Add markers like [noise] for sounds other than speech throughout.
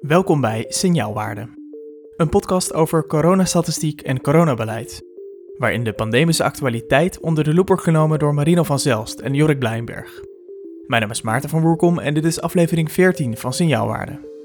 Welkom bij Signaalwaarde, een podcast over coronastatistiek en coronabeleid, waarin de pandemische actualiteit onder de loep wordt genomen door Marino van Zelst en Jorik Blijnberg. Mijn naam is Maarten van Woerkom en dit is aflevering 14 van Signaalwaarde.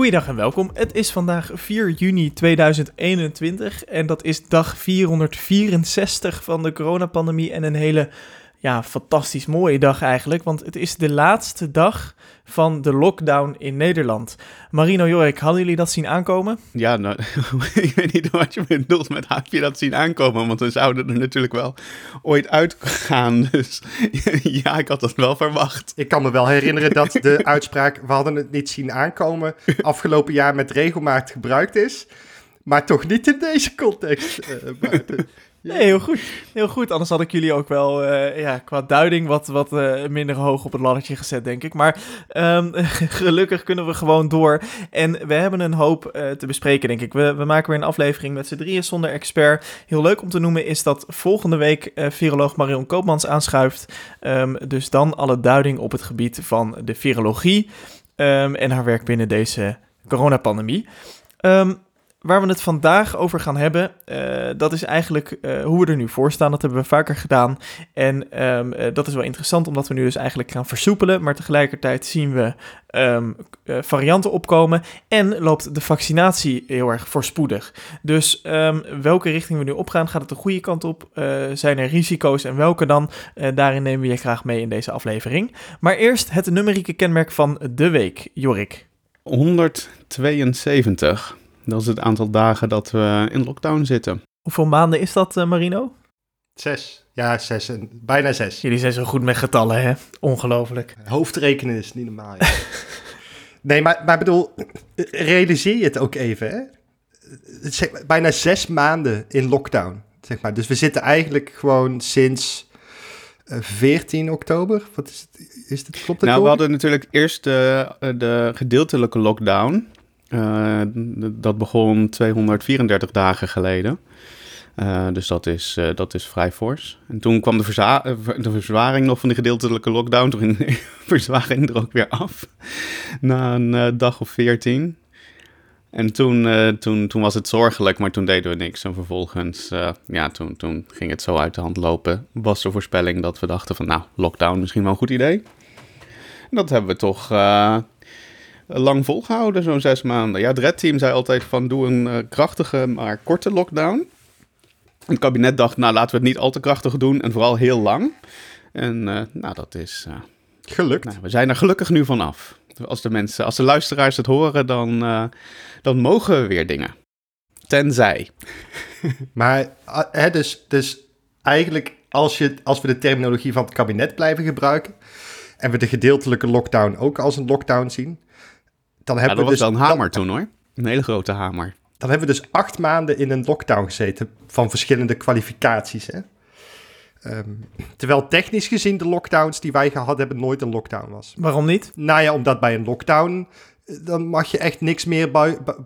Goeiedag en welkom. Het is vandaag 4 juni 2021 en dat is dag 464 van de coronapandemie en een hele ja, fantastisch mooie dag eigenlijk, want het is de laatste dag van de lockdown in Nederland. Marino Jorik, hadden jullie dat zien aankomen? Ja, nou, [laughs] ik weet niet wat je bedoelt met had je dat zien aankomen, want we zouden er natuurlijk wel ooit uitgaan. [laughs] Dus [laughs] ja, ik had dat wel verwacht. Ik kan me wel herinneren dat de uitspraak, we hadden het niet zien aankomen, afgelopen jaar met regelmaat gebruikt is. Maar toch niet in deze context, uh, Nee, heel goed. Heel goed. Anders had ik jullie ook wel uh, ja, qua duiding wat, wat uh, minder hoog op het laddertje gezet, denk ik. Maar um, [laughs] gelukkig kunnen we gewoon door. En we hebben een hoop uh, te bespreken, denk ik. We, we maken weer een aflevering met z'n drieën zonder expert. Heel leuk om te noemen is dat volgende week viroloog Marion Koopmans aanschuift. Um, dus dan alle duiding op het gebied van de virologie um, en haar werk binnen deze coronapandemie. Waar we het vandaag over gaan hebben, uh, dat is eigenlijk uh, hoe we er nu voor staan. Dat hebben we vaker gedaan. En um, uh, dat is wel interessant, omdat we nu dus eigenlijk gaan versoepelen. Maar tegelijkertijd zien we um, varianten opkomen. En loopt de vaccinatie heel erg voorspoedig. Dus um, welke richting we nu opgaan, gaat het de goede kant op? zijn er risico's en welke dan? daarin nemen we je graag mee in deze aflevering. Maar eerst het numerieke kenmerk van de week, Jorik. 172. Dat is het aantal dagen dat we in lockdown zitten. Hoeveel maanden is dat, uh, Marino? Zes. Ja, zes. En bijna zes. Jullie zijn zo goed met getallen, hè? Ongelooflijk. [laughs] Hoofdrekenen is niet normaal. Ja. nee, maar, maar bedoel, realiseer je het ook even, hè? Zeg, bijna zes maanden in lockdown, zeg maar. Dus we zitten eigenlijk gewoon sinds 14 oktober. Wat is het? Is het klopt het Nou, we hadden natuurlijk eerst de, de gedeeltelijke lockdown. Uh, dat begon 234 dagen geleden. Uh, dus dat is, uh, dat is vrij fors. En toen kwam de, de verzwaring nog van de gedeeltelijke lockdown. Toen ging de [laughs] verzwaring er ook weer af. Na een dag of 14. En toen, toen, toen was het zorgelijk, maar toen deden we niks. En vervolgens, ja, toen, toen ging het zo uit de hand lopen. Was de voorspelling dat we dachten van, nou, lockdown misschien wel een goed idee. Dat hebben we toch lang volgehouden, zo'n zes maanden. Ja, het Red Team zei altijd van doe een uh, krachtige, maar korte lockdown. Het kabinet dacht, nou laten we het niet al te krachtig doen en vooral heel lang. En uh, nou, dat is... Uh, Gelukt. Nou, we zijn er gelukkig nu vanaf. Als de mensen, als de luisteraars het horen, dan, dan mogen we weer dingen. Tenzij. [laughs] maar hè, dus, dus eigenlijk, als, je, als we de terminologie van het kabinet blijven gebruiken... en we de gedeeltelijke lockdown ook als een lockdown zien dan hebben ja, dat we was dus, wel een hamer toen hoor. Een hele grote hamer. Dan hebben we dus acht maanden in een lockdown gezeten van verschillende kwalificaties. Hè? Um, terwijl technisch gezien de lockdowns die wij gehad hebben nooit een lockdown was. Waarom niet? Nou ja, omdat bij een lockdown eh, dan mag je echt niks meer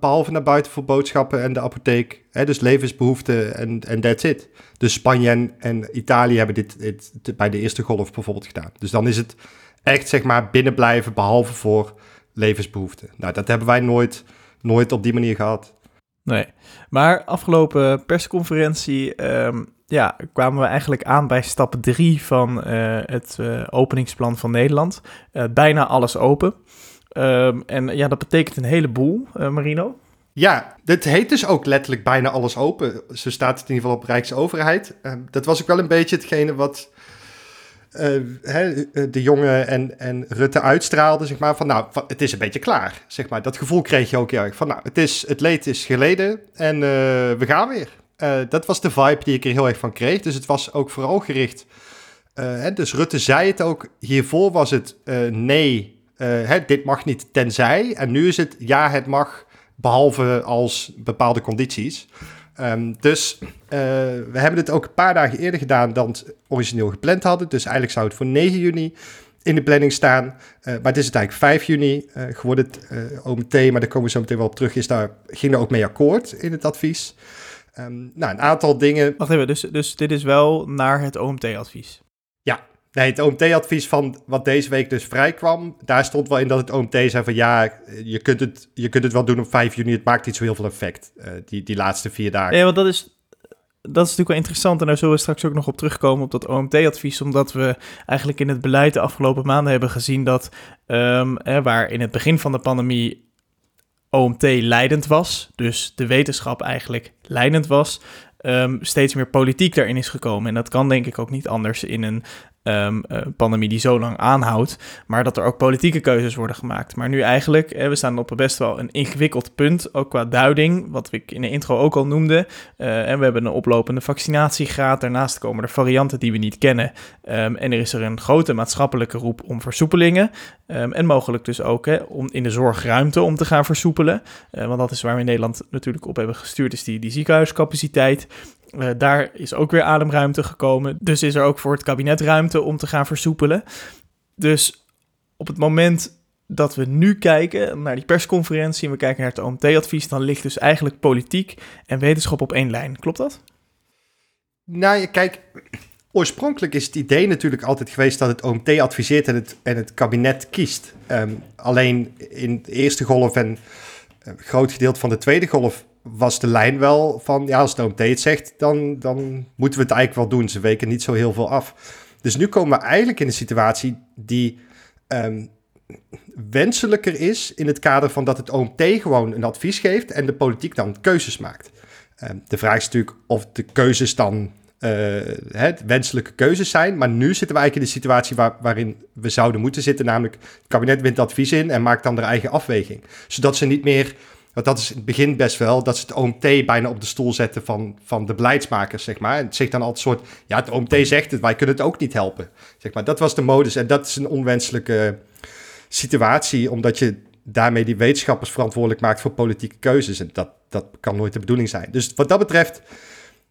behalve naar buiten voor boodschappen en de apotheek. Hè, dus levensbehoeften en, en that's it. Dus Spanje en, en Italië hebben dit, dit, bij de eerste golf bijvoorbeeld gedaan. Dus dan is het echt zeg maar binnen blijven behalve voor levensbehoeften. Nou, dat hebben wij nooit, nooit op die manier gehad. Nee, maar afgelopen persconferentie um, ja, kwamen we eigenlijk aan bij stap 3 van uh, het uh, openingsplan van Nederland. Uh, bijna alles open. Um, en ja, dat betekent een heleboel, Marino. Ja, dit heet dus ook letterlijk bijna alles open. Zo staat het in ieder geval op Rijksoverheid. Ehm, dat was ook wel een beetje hetgene wat uh, de jongen en, en Rutte uitstraalde, zeg maar, van nou, het is een beetje klaar, zeg maar. Dat gevoel kreeg je ook heel erg van, nou, het, is, het leed is geleden en uh, we gaan weer. Uh, dat was de vibe die ik er heel erg van kreeg. Dus het was ook vooral gericht. Hè, dus Rutte zei het ook. Hiervoor was het nee, hè, dit mag niet tenzij. En nu is het ja, het mag, behalve als bepaalde condities. Um, dus uh, we hebben het ook een paar dagen eerder gedaan dan het origineel gepland hadden. Dus eigenlijk zou het voor 9 juni in de planning staan. maar het is uiteindelijk 5 juni geworden, het OMT, maar daar komen we zo meteen wel op terug, is daar, ging er ook mee akkoord in het advies. Um, nou, een aantal dingen. Wacht even, dus, dus dit is wel naar het OMT-advies? Nee, het OMT-advies van wat deze week dus vrijkwam, daar stond wel in dat het OMT zei van ja, je kunt het, je kunt het wel doen op 5 juni, het maakt niet zo heel veel effect, uh, die, die laatste vier dagen. Ja, want dat is, dat is natuurlijk wel interessant en daar zullen we straks ook nog op terugkomen op dat OMT-advies, omdat we eigenlijk in het beleid de afgelopen maanden hebben gezien dat um, waar in het begin van de pandemie OMT leidend was, dus de wetenschap eigenlijk leidend was, um, steeds meer politiek daarin is gekomen. En dat kan denk ik ook niet anders in een um, pandemie die zo lang aanhoudt, maar dat er ook politieke keuzes worden gemaakt. Maar nu eigenlijk, eh, we staan op best wel een ingewikkeld punt, ook qua duiding, wat ik in de intro ook al noemde. Uh, en we hebben een oplopende vaccinatiegraad, daarnaast komen er varianten die we niet kennen. Um, en er is er een grote maatschappelijke roep om versoepelingen. Um, en mogelijk dus ook hè, om in de zorg ruimte om te gaan versoepelen. Want dat is waar we in Nederland natuurlijk op hebben gestuurd, is die, die ziekenhuiscapaciteit. Uh, daar is ook weer ademruimte gekomen. Dus is er ook voor het kabinet ruimte om te gaan versoepelen. Dus op het moment dat we nu kijken naar die persconferentie en we kijken naar het OMT-advies, dan ligt dus eigenlijk politiek en wetenschap op één lijn. Klopt dat? Nou, kijk, oorspronkelijk is het idee natuurlijk altijd geweest dat het OMT adviseert en het, en het kabinet kiest. Um, alleen in de eerste golf en een groot gedeelte van de tweede golf was de lijn wel van, ja, als de OMT het zegt, dan, dan moeten we het eigenlijk wel doen. Ze weken niet zo heel veel af. Dus nu komen we eigenlijk in een situatie die um, wenselijker is in het kader van dat het OMT gewoon een advies geeft en de politiek dan keuzes maakt. Um, de vraag is natuurlijk of de keuzes dan uh, wenselijke keuzes zijn. Maar nu zitten we eigenlijk in de situatie waar, waarin we zouden moeten zitten. Namelijk, het kabinet wint advies in en maakt dan de eigen afweging. Zodat ze niet meer want dat is in het begin best wel, dat ze het OMT bijna op de stoel zetten van, van de beleidsmakers, zeg maar. En het zegt dan altijd soort, ja, het OMT zegt het, wij kunnen het ook niet helpen. Zeg maar, dat was de modus en dat is een onwenselijke situatie, omdat je daarmee die wetenschappers verantwoordelijk maakt voor politieke keuzes. En dat, dat kan nooit de bedoeling zijn. Dus wat dat betreft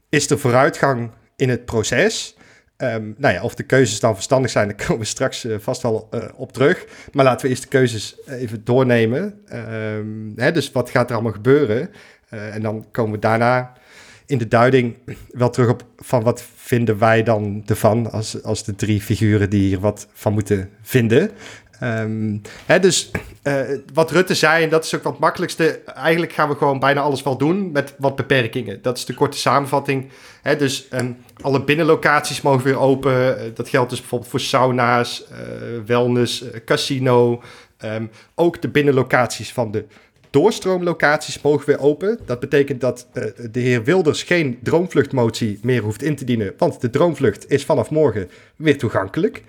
is er vooruitgang in het proces. Um, nou ja, of de keuzes dan verstandig zijn, [laughs] daar komen we straks uh, vast wel uh, op terug. Maar laten we eerst de keuzes even doornemen. Um, hè, dus wat gaat er allemaal gebeuren? En dan komen we daarna in de duiding wel terug op van wat vinden wij dan ervan als, als de drie figuren die hier wat van moeten vinden. Um, hè, dus uh, wat Rutte zei, en dat is ook wat makkelijkste. Eigenlijk gaan we gewoon bijna alles wel doen met wat beperkingen. Dat is de korte samenvatting. Hè, dus um, alle binnenlocaties mogen weer open. Uh, dat geldt dus bijvoorbeeld voor sauna's, uh, wellness, casino. Um, ook de binnenlocaties van de doorstroomlocaties mogen weer open. Dat betekent dat de heer Wilders geen droomvluchtmotie meer hoeft in te dienen. Want de droomvlucht is vanaf morgen weer toegankelijk.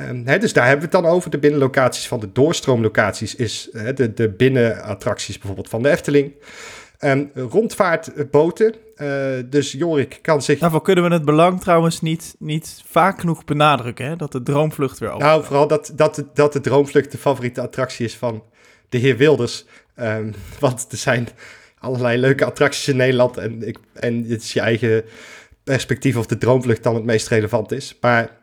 Um, dus daar hebben we het dan over. De binnenlocaties van de doorstroomlocaties is de, de binnenattracties bijvoorbeeld van de Efteling. Um, rondvaartboten. Uh, dus Jorik kan zich... Daarvoor kunnen we het belang trouwens niet, niet vaak genoeg benadrukken, hè? dat de droomvlucht weer open Nou, vooral dat, dat, dat de droomvlucht de favoriete attractie is van de heer Wilders. Um, [laughs] want er zijn allerlei leuke attracties in Nederland en, ik, en het is je eigen perspectief of de droomvlucht dan het meest relevant is. Maar Ehm,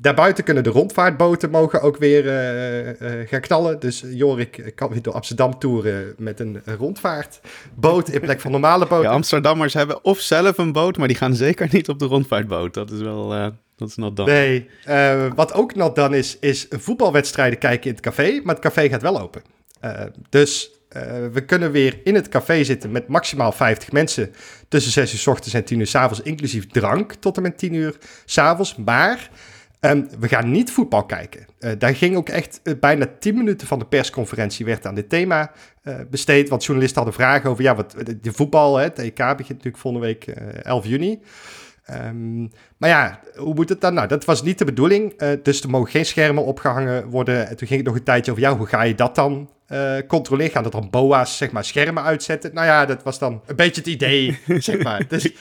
daarbuiten kunnen de rondvaartboten mogen ook weer uh, uh, gaan knallen. Dus Jorik kan weer door Amsterdam toeren met een rondvaartboot in plek van normale boten. Ja, Amsterdammers hebben of zelf een boot, maar die gaan zeker niet op de rondvaartboot. Dat is wel, dat is not done. Nee, wat ook not done is, is voetbalwedstrijden kijken in het café, maar het café gaat wel open. dus uh, we kunnen weer in het café zitten met maximaal 50 mensen tussen 6 uur s ochtends en 10 uur s avonds, inclusief drank tot en met 10 uur s avonds. Maar um, we gaan niet voetbal kijken. Uh, daar ging ook echt uh, bijna 10 minuten van de persconferentie werd aan dit thema besteed. Want journalisten hadden vragen over, ja, wat, de, voetbal, hè, het EK begint natuurlijk volgende week 11 juni. Um, maar ja, hoe moet het dan? Nou, dat was niet de bedoeling. Dus er mogen geen schermen opgehangen worden. En toen ging het nog een tijdje over, ja, hoe ga je dat dan eh, controleren. Gaan er dan boa's, zeg maar, schermen uitzetten. Nou ja, dat was dan een beetje het idee, [laughs] zeg maar. Dus,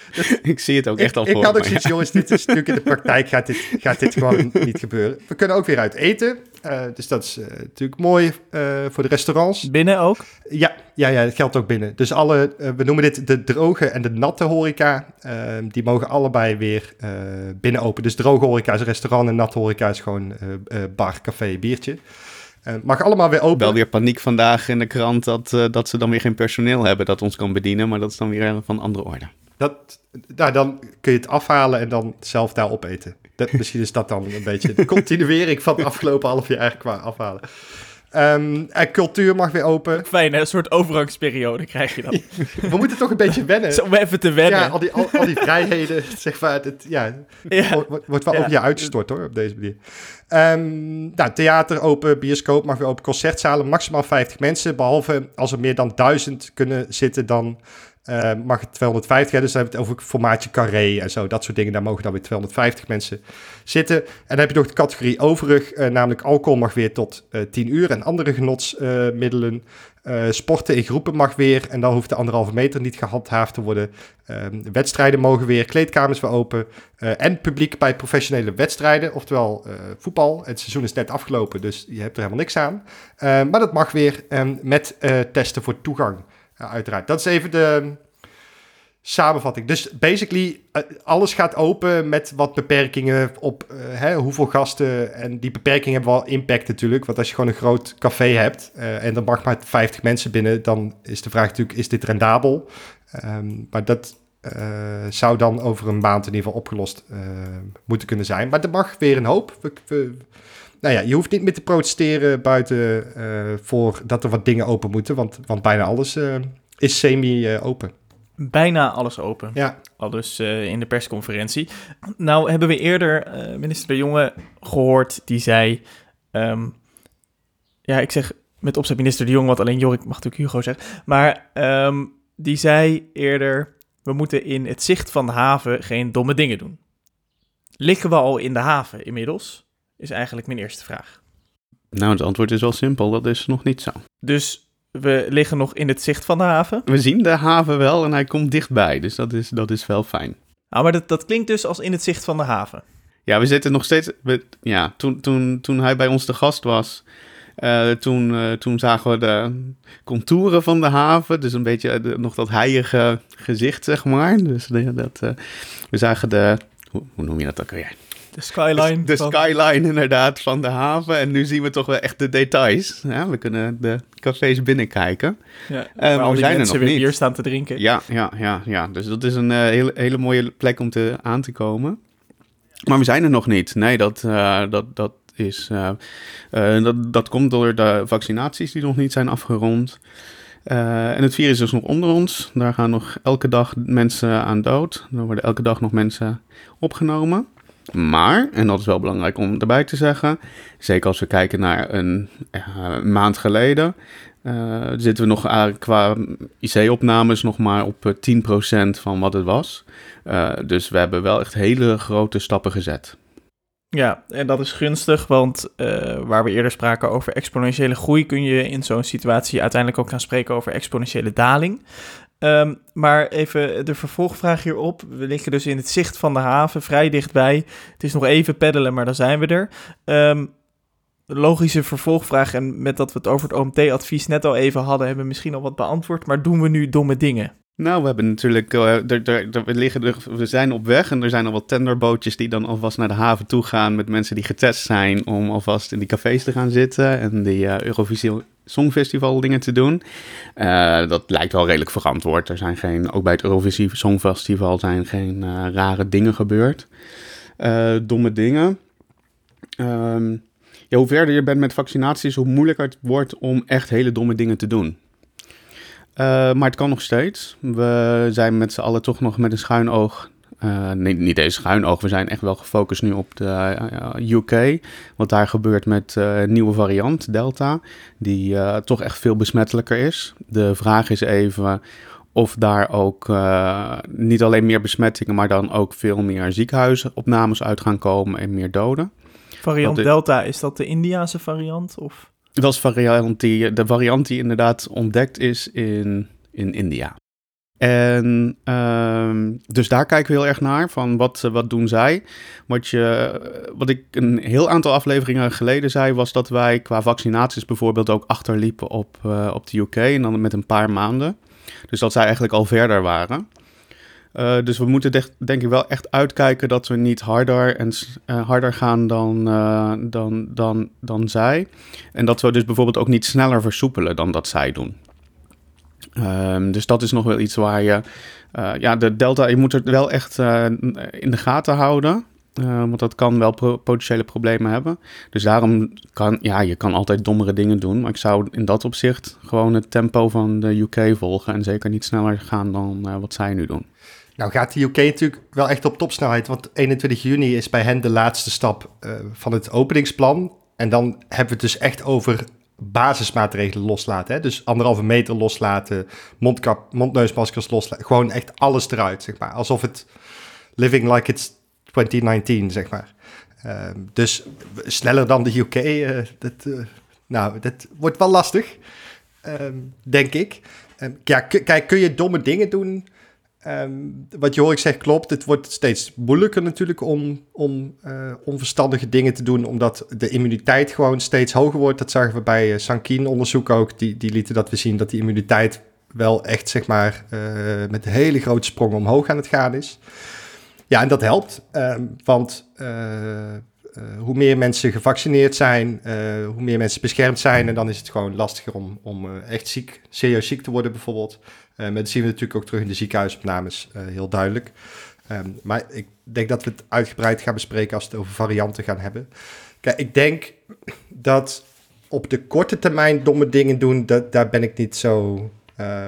ik zie het ook echt ik, al ik voor had ook zoiets, ja. jongens, dit is [laughs] natuurlijk in de praktijk gaat dit, gaat dit gewoon niet gebeuren. We kunnen ook weer uit eten. Eh, dus dat is eh, natuurlijk mooi eh, voor de restaurants. Binnen ook? Ja, ja, ja, dat geldt ook binnen. Dus alle, we noemen dit de droge en de natte horeca. eh, die mogen allebei weer eh, binnen open. Dus droge horeca is een restaurant en natte horeca is gewoon eh, eh, bar, café, biertje. Eh, mag allemaal weer open. Wel weer paniek vandaag in de krant dat, eh, dat ze dan weer geen personeel hebben dat ons kan bedienen. Maar dat is dan weer van andere orde. Dat, nou, dan kun je het afhalen en dan zelf daar opeten. Dat, misschien is dat dan een beetje de continuering van het afgelopen half jaar eigenlijk qua afhalen. Ehm, en cultuur mag weer open. Fijn, hè? een soort overgangsperiode krijg je dan. [laughs] We moeten toch een beetje wennen. Zo, om even te wennen. Ja, al die, al, al die vrijheden, [laughs] zeg maar. Het, ja, Ja. wordt, wordt wel Ja. over je uitgestort hoor, op deze manier. Ehm, nou, theater open, bioscoop mag weer open, concertzalen, maximaal 50 mensen. Behalve als er meer dan 1000 kunnen zitten, dan eh, mag het 250. Hè, dus dan hebben we het over formaatje carré en zo, dat soort dingen. Daar mogen dan weer 250 mensen zitten. En dan heb je nog de categorie overig, eh, namelijk alcohol mag weer tot eh 10 uur en andere genotsmiddelen. Eh, sporten in groepen mag weer en dan hoeft de anderhalve meter niet gehandhaafd te worden. Ehm, wedstrijden mogen weer, kleedkamers weer open. eh, en publiek bij professionele wedstrijden, oftewel eh, voetbal. Het seizoen is net afgelopen, dus je hebt er helemaal niks aan. Eh, maar dat mag weer ehm, met testen voor toegang, uiteraard. Dat is even de samenvatting. Dus basically, eh, alles gaat open met wat beperkingen op eh, hè, hoeveel gasten. En die beperkingen hebben wel impact natuurlijk. Want als je gewoon een groot café hebt eh, en er mag maar 50 mensen binnen, dan is de vraag natuurlijk, is dit rendabel? Ehm, maar dat zou dan over een maand in ieder geval opgelost moeten kunnen zijn. Maar er mag weer een hoop. Nou ja, je hoeft niet meer te protesteren buiten voor dat er wat dingen open moeten. Want, want bijna alles is semi-open. Bijna alles open. ja. Al dus eh, in de persconferentie. Nou hebben we eerder eh, minister De Jonge gehoord die zei... ehm, ja, ik zeg met opzet minister De Jonge, want alleen Jorik mag natuurlijk Hugo zeggen. Maar ehm, die zei eerder... we moeten in het zicht van de haven geen domme dingen doen. Liggen we al in de haven inmiddels? Is eigenlijk mijn eerste vraag. Nou, het antwoord is wel simpel. Dat is nog niet zo. Dus we liggen nog in het zicht van de haven. We zien de haven wel en hij komt dichtbij. Dus dat is, dat is wel fijn. Ah, maar dat, dat klinkt dus als in het zicht van de haven. Ja, we zitten nog steeds. We, ja, toen, toen, toen hij bij ons de gast was. eh, toen, eh, toen zagen we de contouren van de haven. Dus een beetje eh, de- nog dat heilige gezicht, zeg maar. Dus de- dat, we zagen de. Hoe, hoe noem je dat ook weer? De skyline. De van- skyline inderdaad van de haven. En nu zien we toch wel echt de details. Ja, we kunnen de cafés binnenkijken. Ja, maar waar al we zijn er nog weer niet. bier staan te drinken. Ja, ja, ja, ja. Dus dat is een eh, hele, hele mooie plek om te, aan te komen. Maar we zijn er nog niet. Nee, dat, eh, dat, dat is. eh, eh, dat, dat komt door de vaccinaties die nog niet zijn afgerond. Eh, en het virus is nog onder ons. Daar gaan nog elke dag mensen aan dood. Er worden elke dag nog mensen opgenomen. Maar, en dat is wel belangrijk om erbij te zeggen, zeker als we kijken naar een eh, maand geleden, eh, zitten we nog eh, qua IC-opnames nog maar op eh, 10% van wat het was. Eh, dus we hebben wel echt hele grote stappen gezet. Ja, en dat is gunstig, want eh, waar we eerder spraken over exponentiële groei, kun je in zo'n situatie uiteindelijk ook gaan spreken over exponentiële daling. Ehm, maar even de vervolgvraag hierop. We liggen dus in het zicht van de haven, vrij dichtbij. Het is nog even peddelen, maar dan zijn we er. Ehm, de logische vervolgvraag, en met dat we het over het OMT-advies net al even hadden, hebben we misschien al wat beantwoord. Maar doen we nu domme dingen? Nou, we hebben natuurlijk, eh, we, liggen we zijn op weg en er zijn al wat tenderbootjes die dan alvast naar de haven toe gaan met mensen die getest zijn om alvast in die cafés te gaan zitten en die eh, Eurovisie Songfestival dingen te doen. Eh, dat lijkt wel redelijk verantwoord. Er zijn geen, ook bij het Eurovisie Songfestival zijn geen eh, rare dingen gebeurd. Eh, domme dingen. Ehm, ja, hoe verder je bent met vaccinaties, hoe moeilijker het wordt om echt hele domme dingen te doen. Maar het kan nog steeds. We zijn met z'n allen toch nog met een schuin oog. Eh, nee, niet deze schuin oog. We zijn echt wel gefocust nu op de eh, UK. Wat daar gebeurt met eh, een nieuwe variant, Delta. Die eh, toch echt veel besmettelijker is. De vraag is even of daar ook eh, niet alleen meer besmettingen, maar dan ook veel meer ziekenhuisopnames uit gaan komen en meer doden. Variant Delta, is dat de Indiase variant? Of? Dat is variant die, de variant die inderdaad ontdekt is in, in India. En ehm, dus daar kijken we heel erg naar, van wat, wat doen zij? Wat, je, wat ik een heel aantal afleveringen geleden zei, was dat wij qua vaccinaties bijvoorbeeld ook achterliepen op, uh, op de UK en dan met een paar maanden. Dus dat zij eigenlijk al verder waren. Dus we moeten denk ik wel echt uitkijken dat we niet harder, en, harder gaan dan, dan, dan, dan zij. En dat we dus bijvoorbeeld ook niet sneller versoepelen dan dat zij doen. Um, dus dat is nog wel iets waar je. ja, de delta, je moet het wel echt in de gaten houden. want dat kan wel potentiële problemen hebben. Dus daarom kan, ja, je kan altijd dommere dingen doen. Maar ik zou in dat opzicht gewoon het tempo van de UK volgen. En zeker niet sneller gaan dan wat zij nu doen. Nou gaat de UK natuurlijk wel echt op topsnelheid, want 21 juni is bij hen de laatste stap van het openingsplan. En dan hebben we het dus echt over basismaatregelen loslaten. Hè? Dus anderhalve meter loslaten, mondkap, mondneusmaskers loslaten. Gewoon echt alles eruit, zeg maar. Alsof het living like it's 2019, zeg maar. Uh, dus sneller dan de UK, uh, dat, uh, nou, dat wordt wel lastig, ehm, denk ik. Ehm, ja, kijk, kun je domme dingen doen? Um, wat Jorik zegt klopt. Het wordt steeds moeilijker natuurlijk om, om uh, onverstandige dingen te doen, omdat de immuniteit gewoon steeds hoger wordt. Dat zagen we bij uh, Sankien onderzoek ook. Die, die lieten dat we zien dat die immuniteit wel echt, zeg maar, uh, met hele grote sprongen omhoog aan het gaan is. Ja, en dat helpt, um, want hoe meer mensen gevaccineerd zijn, hoe meer mensen beschermd zijn, en dan is het gewoon lastiger om, om echt ziek, serieus ziek te worden bijvoorbeeld. Maar dat zien we natuurlijk ook terug in de ziekenhuisopnames, heel duidelijk. Um, maar ik denk dat we het uitgebreid gaan bespreken als we het over varianten gaan hebben. Kijk, ik denk dat op de korte termijn domme dingen doen, dat, daar ben ik niet zo uh,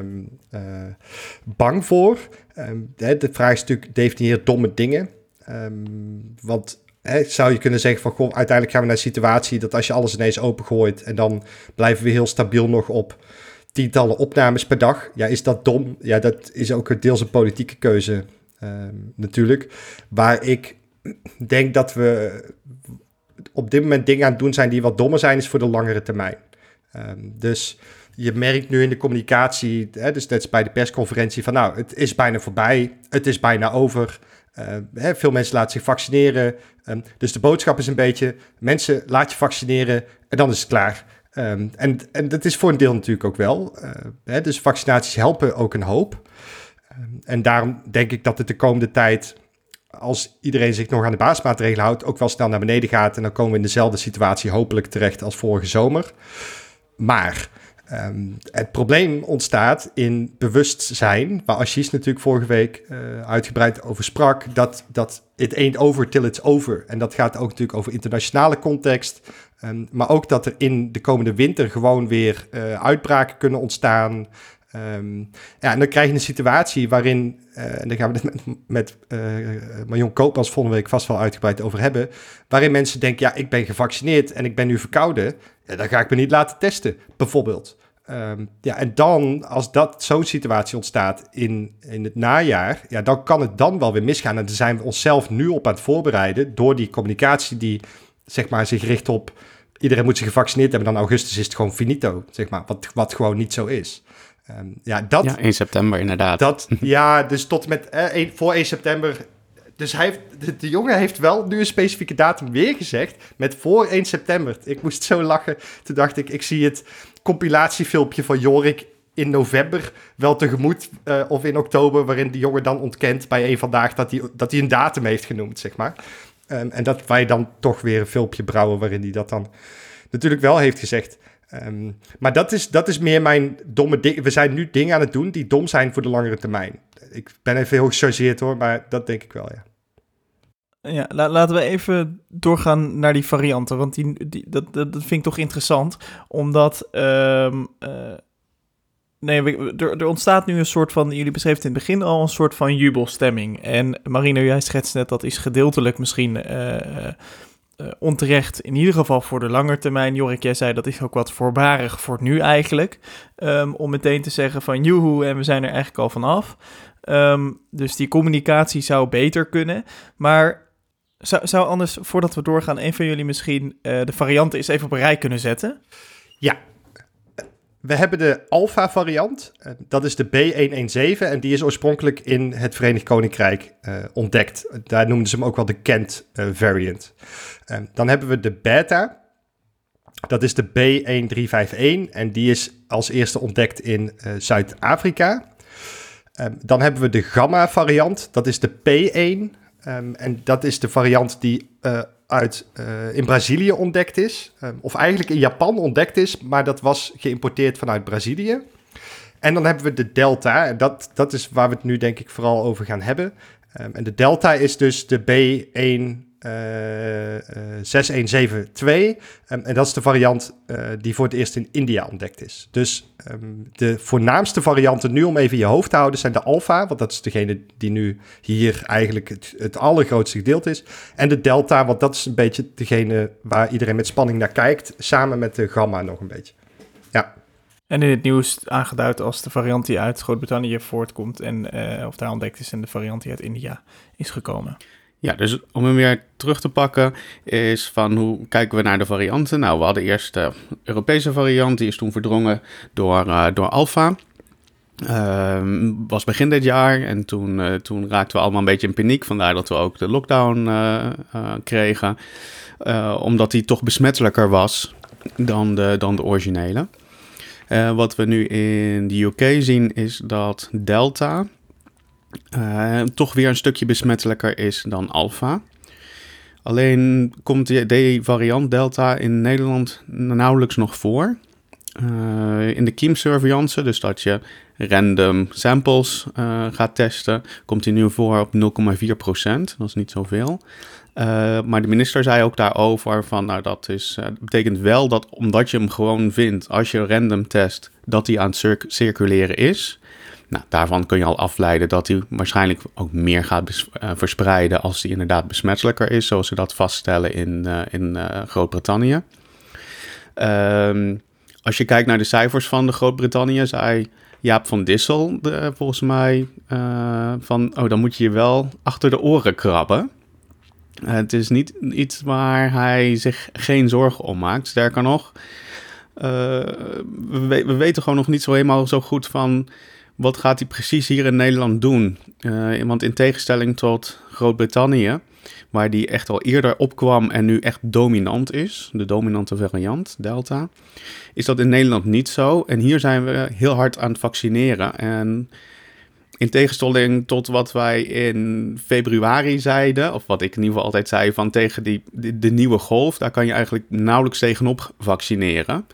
bang voor. Um, de vraag is natuurlijk, definieer domme dingen. want hè, zou je kunnen zeggen van, goh, uiteindelijk gaan we naar een situatie dat als je alles ineens opengooit en dan blijven we heel stabiel nog op tientallen opnames per dag. Ja, is dat dom? Ja, dat is ook deels een politieke keuze uh, natuurlijk. Waar ik denk dat we op dit moment dingen aan het doen zijn die wat dommer zijn, is voor de langere termijn. Um, dus je merkt nu in de communicatie, hè, dus net bij de persconferentie, van nou, het is bijna voorbij, het is bijna over. Uh, hè, veel mensen laten zich vaccineren. Um, dus de boodschap is een beetje, mensen laat je vaccineren en dan is het klaar. Um, en, en dat is voor een deel natuurlijk ook wel. Uh, hè, dus vaccinaties helpen ook een hoop. Um, en daarom denk ik dat het de komende tijd, als iedereen zich nog aan de basismaatregelen houdt, ook wel snel naar beneden gaat. En dan komen we in dezelfde situatie hopelijk terecht als vorige zomer. Maar um, het probleem ontstaat in bewustzijn, waar Ashish natuurlijk vorige week uh, uitgebreid over sprak, dat, dat it ain't over till it's over. En dat gaat ook natuurlijk over internationale context, um, maar ook dat er in de komende winter gewoon weer uh, uitbraken kunnen ontstaan. Um, ja, en dan krijg je een situatie waarin, uh, en daar gaan we het met, met uh, Marion Koopmans volgende week vast wel uitgebreid over hebben, waarin mensen denken, ja, ik ben gevaccineerd en ik ben nu verkouden, ja, dan ga ik me niet laten testen, bijvoorbeeld. Um, ja, en dan, als dat zo'n situatie ontstaat in, in het najaar, ja, dan kan het dan wel weer misgaan. En daar zijn we onszelf nu op aan het voorbereiden door die communicatie die, zeg maar, zich richt op iedereen moet zich gevaccineerd hebben, dan augustus is het gewoon finito, zeg maar, wat, wat gewoon niet zo is. Um, ja, dat, ja, 1 september inderdaad. Dat, [laughs] ja, dus tot met eh, 1, voor 1 september dus hij heeft, de, de, jongen heeft wel nu een specifieke datum weer gezegd. Met voor 1 september. Ik moest zo lachen. Toen dacht ik, ik zie het compilatiefilmpje van Jorik in november wel tegemoet. Uh, of in oktober, waarin die jongen dan ontkent bij een vandaag dat hij, dat hij een datum heeft genoemd, zeg maar. Um, en dat wij dan toch weer een filmpje brouwen waarin hij dat dan natuurlijk wel heeft gezegd. Um, maar dat is, dat is meer mijn domme ding. We zijn nu dingen aan het doen die dom zijn voor de langere termijn. Ik ben even heel gechargeerd hoor, maar dat denk ik wel, ja. Ja, la laten we even doorgaan naar die varianten. Want die, die, dat, dat, dat vind ik toch interessant. Omdat. Um, uh, nee, er, ontstaat nu een soort van. Jullie beschreven in het begin al een soort van jubelstemming. En Marino, jij schetst net dat is gedeeltelijk misschien. Uh, uh, onterecht, in ieder geval voor de lange termijn. Jorik, jij zei dat is ook wat voorbarig voor nu eigenlijk. Um, om meteen te zeggen van joehoe en we zijn er eigenlijk al vanaf. Um, dus die communicatie zou beter kunnen. Maar zou, anders, voordat we doorgaan, een van jullie misschien uh, de varianten eens even op een rij kunnen zetten? Ja. We hebben de Alpha variant. Uh, dat is de B117 en die is oorspronkelijk in het Verenigd Koninkrijk uh, ontdekt. Daar noemden ze hem ook wel de Kent variant. dan hebben we de Beta. Dat is de B1351 en die is als eerste ontdekt in Zuid-Afrika. dan hebben we de Gamma variant. Dat is de P1 Um, en dat is de variant die uh, uit, uh, in Brazilië ontdekt is. Um, of eigenlijk in Japan ontdekt is, maar dat was geïmporteerd vanuit Brazilië. En dan hebben we de Delta. En dat, dat is waar we het nu denk ik vooral over gaan hebben. Um, en de Delta is dus de B1 6172. Eh, eh, ehm, en dat is de variant uh, die voor het eerst in India ontdekt is. Dus um, de voornaamste varianten nu om even je hoofd te houden zijn de Alpha, want dat is degene die nu hier eigenlijk het, het allergrootste gedeelte is. En de Delta, want dat is een beetje degene waar iedereen met spanning naar kijkt, samen met de Gamma nog een beetje. Ja. En in het nieuws aangeduid als de variant die uit Groot-Brittannië voortkomt en uh, of daar ontdekt is en de variant die uit India is gekomen. Ja, dus om hem weer terug te pakken, is van hoe kijken we naar de varianten? Nou, we hadden eerst de Europese variant, die is toen verdrongen door, uh, door Alpha. Uh, was begin dit jaar en toen, uh, toen raakten we allemaal een beetje in paniek. Vandaar dat we ook de lockdown kregen. omdat die toch besmettelijker was dan de, dan de originele. wat we nu in de UK zien is dat Delta, uh, toch weer een stukje besmettelijker is dan alfa. Alleen komt die, variant Delta in Nederland nauwelijks nog voor. Uh, in de kiemsurveillance, dus dat je random samples uh, gaat testen, komt hij nu voor op 0,4%. Dat is niet zoveel. Maar de minister zei ook daarover van, nou dat is, betekent wel dat omdat je hem gewoon vindt als je random test, dat hij aan het circuleren is. Nou, daarvan kun je al afleiden dat hij waarschijnlijk ook meer gaat uh, verspreiden als hij inderdaad besmettelijker is, zoals ze dat vaststellen in, uh, in uh, Groot-Brittannië. Um, als je kijkt naar de cijfers van de Groot-Brittannië, zei Jaap van Dissel volgens mij van, oh dan moet je je wel achter de oren krabben. het is niet iets waar hij zich geen zorgen om maakt. Sterker nog, we, we weten gewoon nog niet zo helemaal zo goed van wat gaat hij precies hier in Nederland doen? Uh, want in tegenstelling tot Groot-Brittannië, waar die echt al eerder opkwam en nu echt dominant is, de dominante variant, Delta, is dat in Nederland niet zo. En hier zijn we heel hard aan het vaccineren. En in tegenstelling tot wat wij in februari zeiden, of wat ik in ieder geval altijd zei van tegen die, de, nieuwe golf, daar kan je eigenlijk nauwelijks tegenop vaccineren.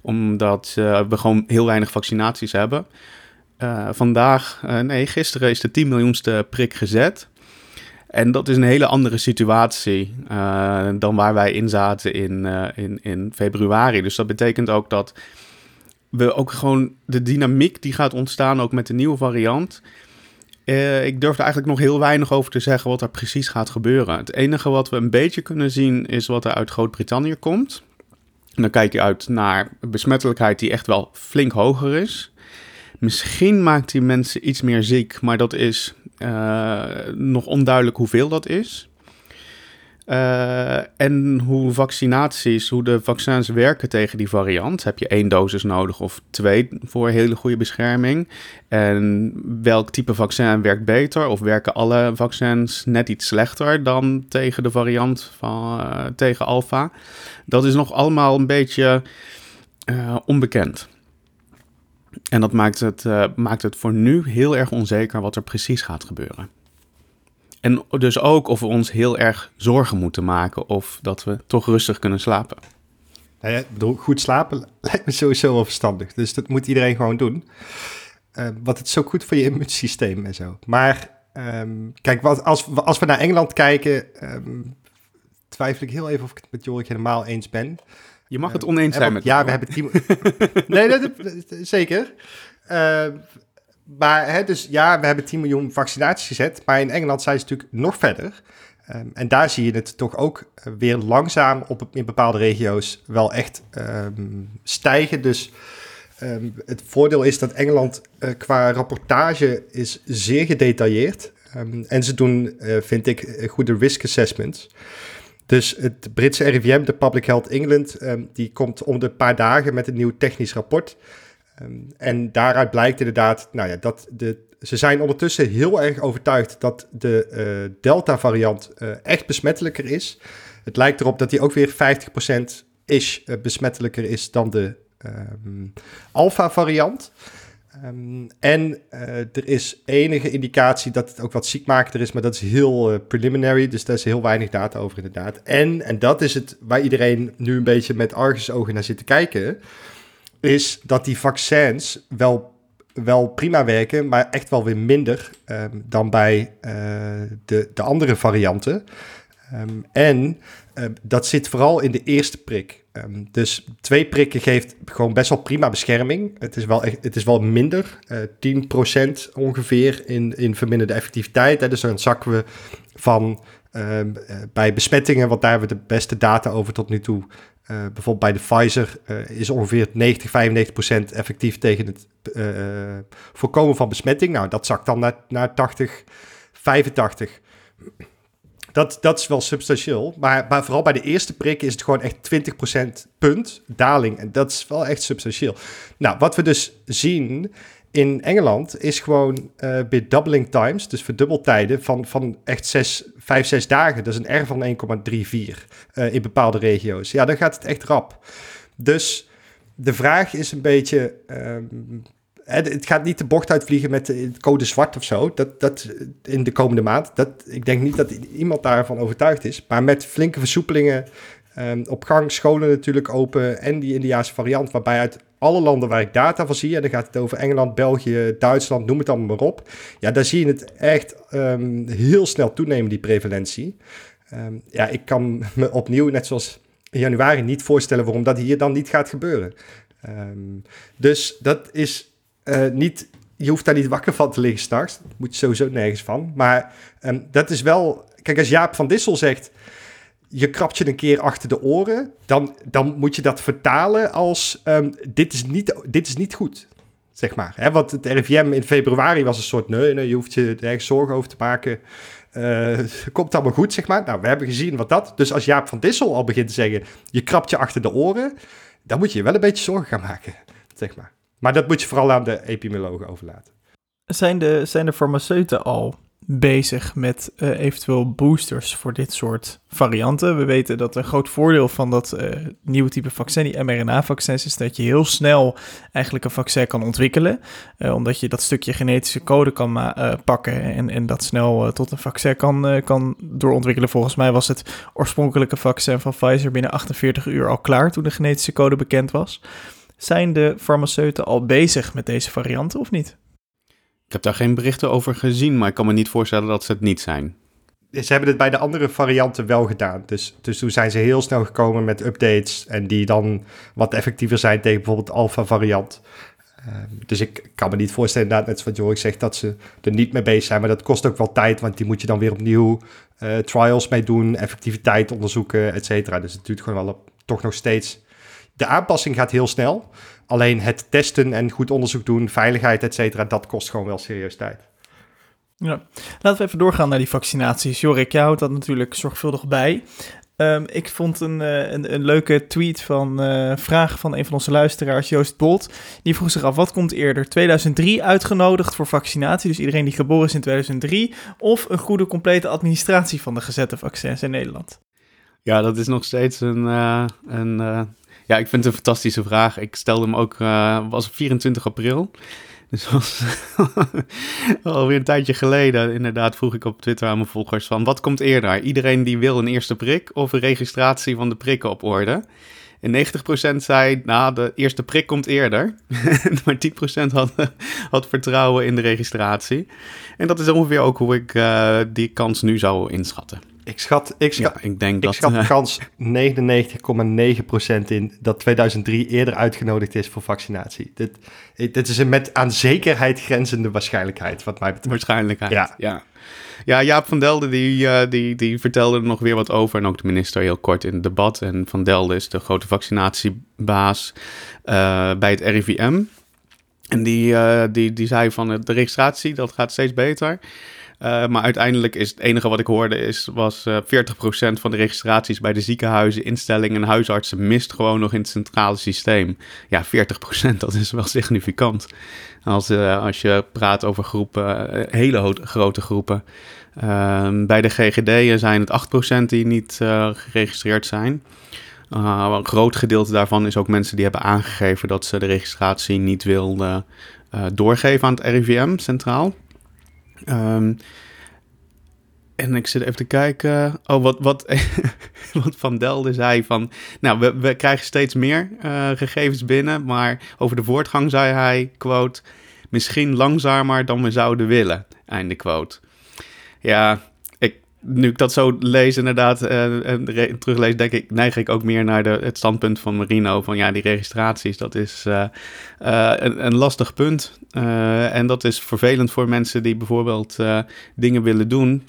Omdat uh, we gewoon heel weinig vaccinaties hebben. Uh, vandaag, uh, nee, gisteren is de 10 miljoenste prik gezet. En dat is een hele andere situatie uh, dan waar wij in zaten in, in, in februari. Dus dat betekent ook dat we ook gewoon de dynamiek die gaat ontstaan, ook met de nieuwe variant. ik durf er eigenlijk nog heel weinig over te zeggen wat er precies gaat gebeuren. Het enige wat we een beetje kunnen zien is wat er uit Groot-Brittannië komt. En dan kijk je uit naar besmettelijkheid die echt wel flink hoger is. Misschien maakt die mensen iets meer ziek, maar dat is uh, nog onduidelijk hoeveel dat is. Uh, en hoe vaccinaties, hoe de vaccins werken tegen die variant. Heb je één dosis nodig of twee voor hele goede bescherming? En welk type vaccin werkt beter? Of werken alle vaccins net iets slechter dan tegen de variant van uh, tegen alpha? Dat is nog allemaal een beetje onbekend. En dat maakt het, uh, maakt het voor nu heel erg onzeker wat er precies gaat gebeuren. En dus ook of we ons heel erg zorgen moeten maken of dat we toch rustig kunnen slapen. Nou ja, bedoel, goed slapen [laughs] lijkt me sowieso wel verstandig. Dus dat moet iedereen gewoon doen. Uh, want het is zo goed voor je immuunsysteem en zo. Maar um, kijk, wat, als, als we naar Engeland kijken, um, twijfel ik heel even of ik het met Jorik helemaal eens ben. Je mag het oneens zijn met Ja, we hebben tien... [laughs] nee, dat, zeker. Uh, maar hè, dus ja, we hebben 10 miljoen vaccinaties gezet. Maar in Engeland zijn ze natuurlijk nog verder. Um, en daar zie je het toch ook weer langzaam op, in bepaalde regio's wel echt um, stijgen. Dus um, het voordeel is dat Engeland uh, qua rapportage is zeer gedetailleerd. en ze doen, uh, vind ik, goede risk assessments. Dus het Britse RIVM, de Public Health England, ehm, die komt om de paar dagen met een nieuw technisch rapport. Ehm, en daaruit blijkt inderdaad, nou ja, dat de, ze zijn ondertussen heel erg overtuigd dat de uh, Delta-variant uh, echt besmettelijker is. Het lijkt erop dat die ook weer 50% is uh, besmettelijker is dan de um, Alpha-variant. Um, en er is enige indicatie dat het ook wat ziekmakender is, maar dat is heel preliminary, dus daar is heel weinig data over inderdaad. En, en dat is het waar iedereen nu een beetje met argusogen naar zit te kijken is dat die vaccins wel, wel prima werken, maar echt wel weer minder um, dan bij uh, de, de andere varianten. Um, en dat zit vooral in de eerste prik. Um, dus twee prikken geeft gewoon best wel prima bescherming. Het is wel, het is wel minder, uh, 10% ongeveer in, in verminderde effectiviteit. Hè. Dus dan zakken we van uh, bij besmettingen, want daar hebben we de beste data over tot nu toe, uh, bijvoorbeeld bij de Pfizer is ongeveer 90, 95 procent effectief tegen het voorkomen van besmetting. Nou, dat zakt dan naar, naar 80, 85. Dat, dat is wel substantieel. Maar, maar vooral bij de eerste prik is het gewoon echt 20% punt daling. En dat is wel echt substantieel. Nou, wat we dus zien in Engeland is gewoon uh, bij doubling times, dus verdubbeltijden van, van echt 6, 5, 6 dagen. Dat is een R van 1,34 uh, in bepaalde regio's. Ja, dan gaat het echt rap. Dus de vraag is een beetje... Um, het gaat niet de bocht uitvliegen met de code zwart of zo. Dat, dat in de komende maand. Dat, ik denk niet dat iemand daarvan overtuigd is. Maar met flinke versoepelingen um, op gang, scholen natuurlijk open en die Indiaanse variant, waarbij uit alle landen waar ik data van zie, en dan gaat het over Engeland, België, Duitsland, noem het allemaal maar op. Ja, daar zie je het echt um, heel snel toenemen, die prevalentie. Um, ja, ik kan [laughs] me opnieuw, net zoals in januari, niet voorstellen waarom dat hier dan niet gaat gebeuren. Dus dat is uh, niet, je hoeft daar niet wakker van te liggen straks. Moet je sowieso nergens van. Maar dat is wel, kijk, als Jaap van Dissel zegt je krabt je een keer achter de oren, dan, dan moet je dat vertalen als um, dit, is niet, dit is niet goed. Zeg maar. Want het RIVM in februari was een soort nee, nee je hoeft je ergens zorgen over te maken. Uh, komt allemaal goed, zeg maar. Nou, we hebben gezien wat dat. Dus als Jaap van Dissel al begint te zeggen: je krabt je achter de oren, dan moet je je wel een beetje zorgen gaan maken. Zeg maar. Maar dat moet je vooral aan de epidemiologen overlaten. Zijn de, zijn de farmaceuten al bezig met uh, eventueel boosters voor dit soort varianten. We weten dat een groot voordeel van dat uh, nieuwe type vaccin, die mRNA-vaccins, is dat je heel snel eigenlijk een vaccin kan ontwikkelen. Uh, omdat je dat stukje genetische code kan pakken en, en dat snel tot een vaccin kan, kan doorontwikkelen. Volgens mij was het oorspronkelijke vaccin van Pfizer binnen 48 uur al klaar toen de genetische code bekend was. Zijn de farmaceuten al bezig met deze varianten of niet? Ik heb daar geen berichten over gezien, maar ik kan me niet voorstellen dat ze het niet zijn. Ze hebben het bij de andere varianten wel gedaan. Dus, dus toen zijn ze heel snel gekomen met updates. En die dan wat effectiever zijn tegen bijvoorbeeld de alpha-variant. Uh, dus ik kan me niet voorstellen, inderdaad, net zoals Jorik zegt, dat ze er niet mee bezig zijn. Maar dat kost ook wel tijd, want die moet je dan weer opnieuw uh, trials mee doen, effectiviteit onderzoeken, et cetera. Dus het duurt gewoon wel op, toch nog steeds. De aanpassing gaat heel snel. Alleen het testen en goed onderzoek doen, veiligheid, et cetera, dat kost gewoon wel serieus tijd. Ja. Laten we even doorgaan naar die vaccinaties. Jorik, jij houdt dat natuurlijk zorgvuldig bij. Um, ik vond een, uh, een, een, leuke tweet van uh, vraag van een van onze luisteraars, Joost Bolt. Die vroeg zich af, wat komt eerder? 2003 uitgenodigd voor vaccinatie, dus iedereen die geboren is in 2003, of een goede complete administratie van de gezette vaccins in Nederland? Ja, dat is nog steeds een, uh, een ja, ik vind het een fantastische vraag. Ik stelde hem ook, uh, was 24 april. Dus was [laughs] alweer een tijdje geleden. Inderdaad vroeg ik op Twitter aan mijn volgers van... wat komt eerder? Iedereen die wil een eerste prik of een registratie van de prikken op orde? En 90% zei, nou, de eerste prik komt eerder. [laughs] maar 10% had, had vertrouwen in de registratie. En dat is ongeveer ook hoe ik uh, die kans nu zou inschatten. Ik schat, ik schat, ja, ik denk ik dat, schat de uh, kans 99,9% in dat 2003 eerder uitgenodigd is voor vaccinatie. Dit, dit is een met aan zekerheid grenzende waarschijnlijkheid, wat mij betreft. Waarschijnlijkheid, ja. ja. Ja, Jaap van Delden die, uh, die, die vertelde er nog weer wat over. En ook de minister heel kort in het debat. En Van Delden is de grote vaccinatiebaas uh, bij het RIVM. En die, uh, die, die zei van de registratie, dat gaat steeds beter. Uh, maar uiteindelijk is het enige wat ik hoorde is, was uh, 40% van de registraties bij de ziekenhuizen, instellingen en huisartsen mist gewoon nog in het centrale systeem. Ja, 40% dat is wel significant. Als, uh, als je praat over groepen, hele grote groepen. Ehm, bij de GGD zijn het 8% die niet geregistreerd zijn. Een groot gedeelte daarvan is ook mensen die hebben aangegeven dat ze de registratie niet wilden doorgeven aan het RIVM centraal. Um, en ik zit even te kijken. Oh, wat, wat, [laughs] wat Van Delden zei van. Nou, we, we krijgen steeds meer uh, gegevens binnen. Maar over de voortgang zei hij: quote. Misschien langzamer dan we zouden willen. Einde quote. Ja, nu ik dat zo lees inderdaad uh, en teruglees, denk ik, neig ik ook meer naar de, het standpunt van Marino. Van ja, die registraties, dat is uh, uh, een, een, lastig punt. en dat is vervelend voor mensen die bijvoorbeeld dingen willen doen.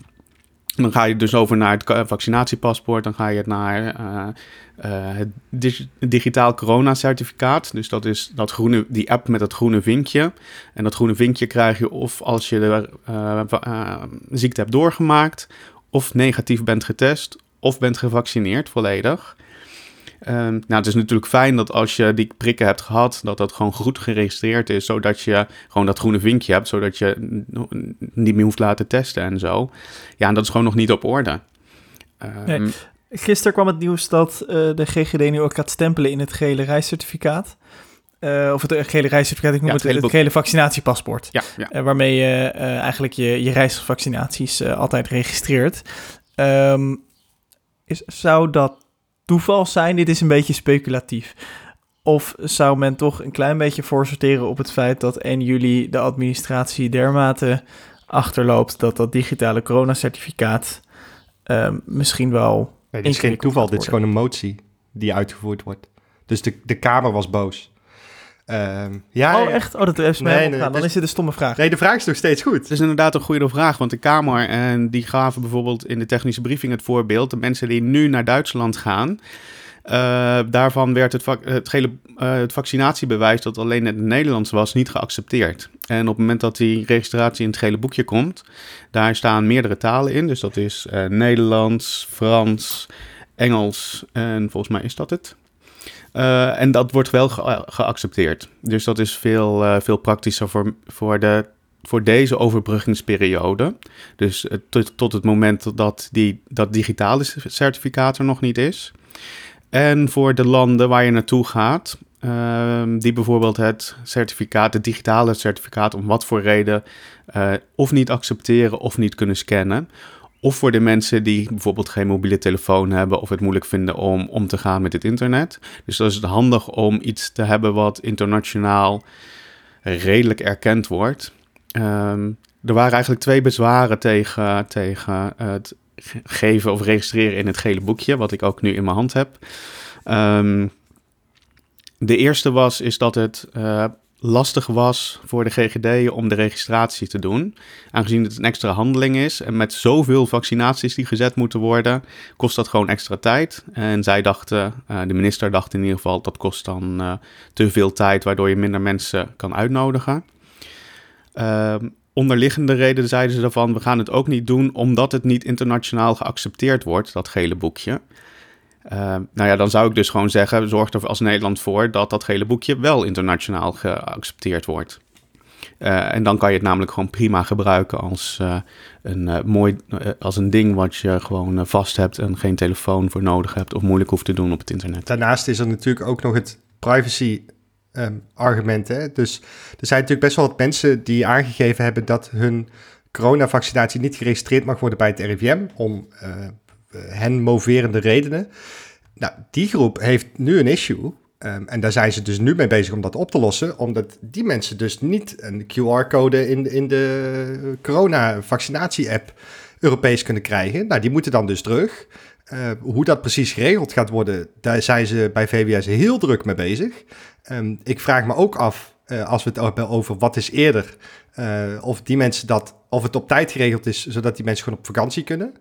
Dan ga je dus over naar het vaccinatiepaspoort. Dan ga je naar het digitaal coronacertificaat. Dus dat is dat groene, die app met dat groene vinkje. En dat groene vinkje krijg je of als je de ziekte hebt doorgemaakt of negatief bent getest of bent gevaccineerd volledig. Um, nou, het is natuurlijk fijn dat als je die prikken hebt gehad, dat dat gewoon goed geregistreerd is, zodat je gewoon dat groene vinkje hebt, zodat je niet meer hoeft laten testen en zo. Ja, en dat is gewoon nog niet op orde. Um, Gisteren kwam het nieuws dat uh, de GGD nu ook gaat stempelen in het gele reiscertificaat. Uh, of het gele reiscertificaat, ik noem het, het gele vaccinatiepaspoort. Ja, ja. Uh, waarmee je uh, eigenlijk je, je reisvaccinaties altijd registreert. Um, is, zou dat toeval zijn? Dit is een beetje speculatief. Of zou men toch een klein beetje voorsorteren op het feit dat 1 juli de administratie dermate achterloopt dat dat digitale coronacertificaat um, misschien wel. Nee, dit is geen toeval, dit is gewoon een motie die uitgevoerd wordt. Dus de, de Kamer was boos. Uh, ja, oh, echt? Oh, dat is mij nee, nee, Dan dus, is het een stomme vraag. Nee, de vraag is nog steeds goed. Het is inderdaad een goede vraag, want de Kamer... en die gaven bijvoorbeeld in de technische briefing het voorbeeld... de mensen die nu naar Duitsland gaan... Uh, daarvan werd het, het, gele, uh, het vaccinatiebewijs dat alleen in het Nederlands was niet geaccepteerd. En op het moment dat die registratie in het gele boekje komt, daar staan meerdere talen in. Dus dat is uh, Nederlands, Frans, Engels en volgens mij is dat het. Uh, en dat wordt wel ge geaccepteerd. Dus dat is veel, uh, veel praktischer voor, voor, de, voor deze overbruggingsperiode. Dus tot, tot het moment dat die, dat digitale certificaat er nog niet is. En voor de landen waar je naartoe gaat, ehm, die bijvoorbeeld het certificaat, het digitale certificaat, om wat voor reden of niet accepteren of niet kunnen scannen. Of voor de mensen die bijvoorbeeld geen mobiele telefoon hebben of het moeilijk vinden om om te gaan met het internet. Dus dan is het handig om iets te hebben wat internationaal redelijk erkend wordt. Um, er waren eigenlijk twee bezwaren tegen, tegen het geven of registreren in het gele boekje, wat ik ook nu in mijn hand heb. Um, de eerste was is dat het uh, lastig was voor de GGD om de registratie te doen. Aangezien het een extra handeling is en met zoveel vaccinaties die gezet moeten worden, kost dat gewoon extra tijd. En zij dachten, uh, de minister dacht in ieder geval, dat kost dan uh, te veel tijd, waardoor je minder mensen kan uitnodigen. Uh, onderliggende reden zeiden ze daarvan, we gaan het ook niet doen omdat het niet internationaal geaccepteerd wordt, dat gele boekje. Uh, nou ja, dan zou ik dus gewoon zeggen: zorg er als Nederland voor dat dat gele boekje wel internationaal geaccepteerd wordt. Uh, en dan kan je het namelijk gewoon prima gebruiken als, uh, een, mooi, als een ding wat je gewoon vast hebt en geen telefoon voor nodig hebt of moeilijk hoeft te doen op het internet. Daarnaast is er natuurlijk ook nog het privacy um, argument. Hè? Dus er zijn natuurlijk best wel wat mensen die aangegeven hebben dat hun coronavaccinatie niet geregistreerd mag worden bij het RIVM om eh, hen moverende redenen. Nou, die groep heeft nu een issue. Um, en daar zijn ze dus nu mee bezig om dat op te lossen, omdat die mensen dus niet een QR-code in, in de corona-vaccinatie-app Europees kunnen krijgen. Nou, die moeten dan dus terug. Uh, hoe dat precies geregeld gaat worden, daar zijn ze bij VWS heel druk mee bezig. Um, ik vraag me ook af, uh, als we het hebben over wat is eerder, of die mensen dat, of het op tijd geregeld is, zodat die mensen gewoon op vakantie kunnen.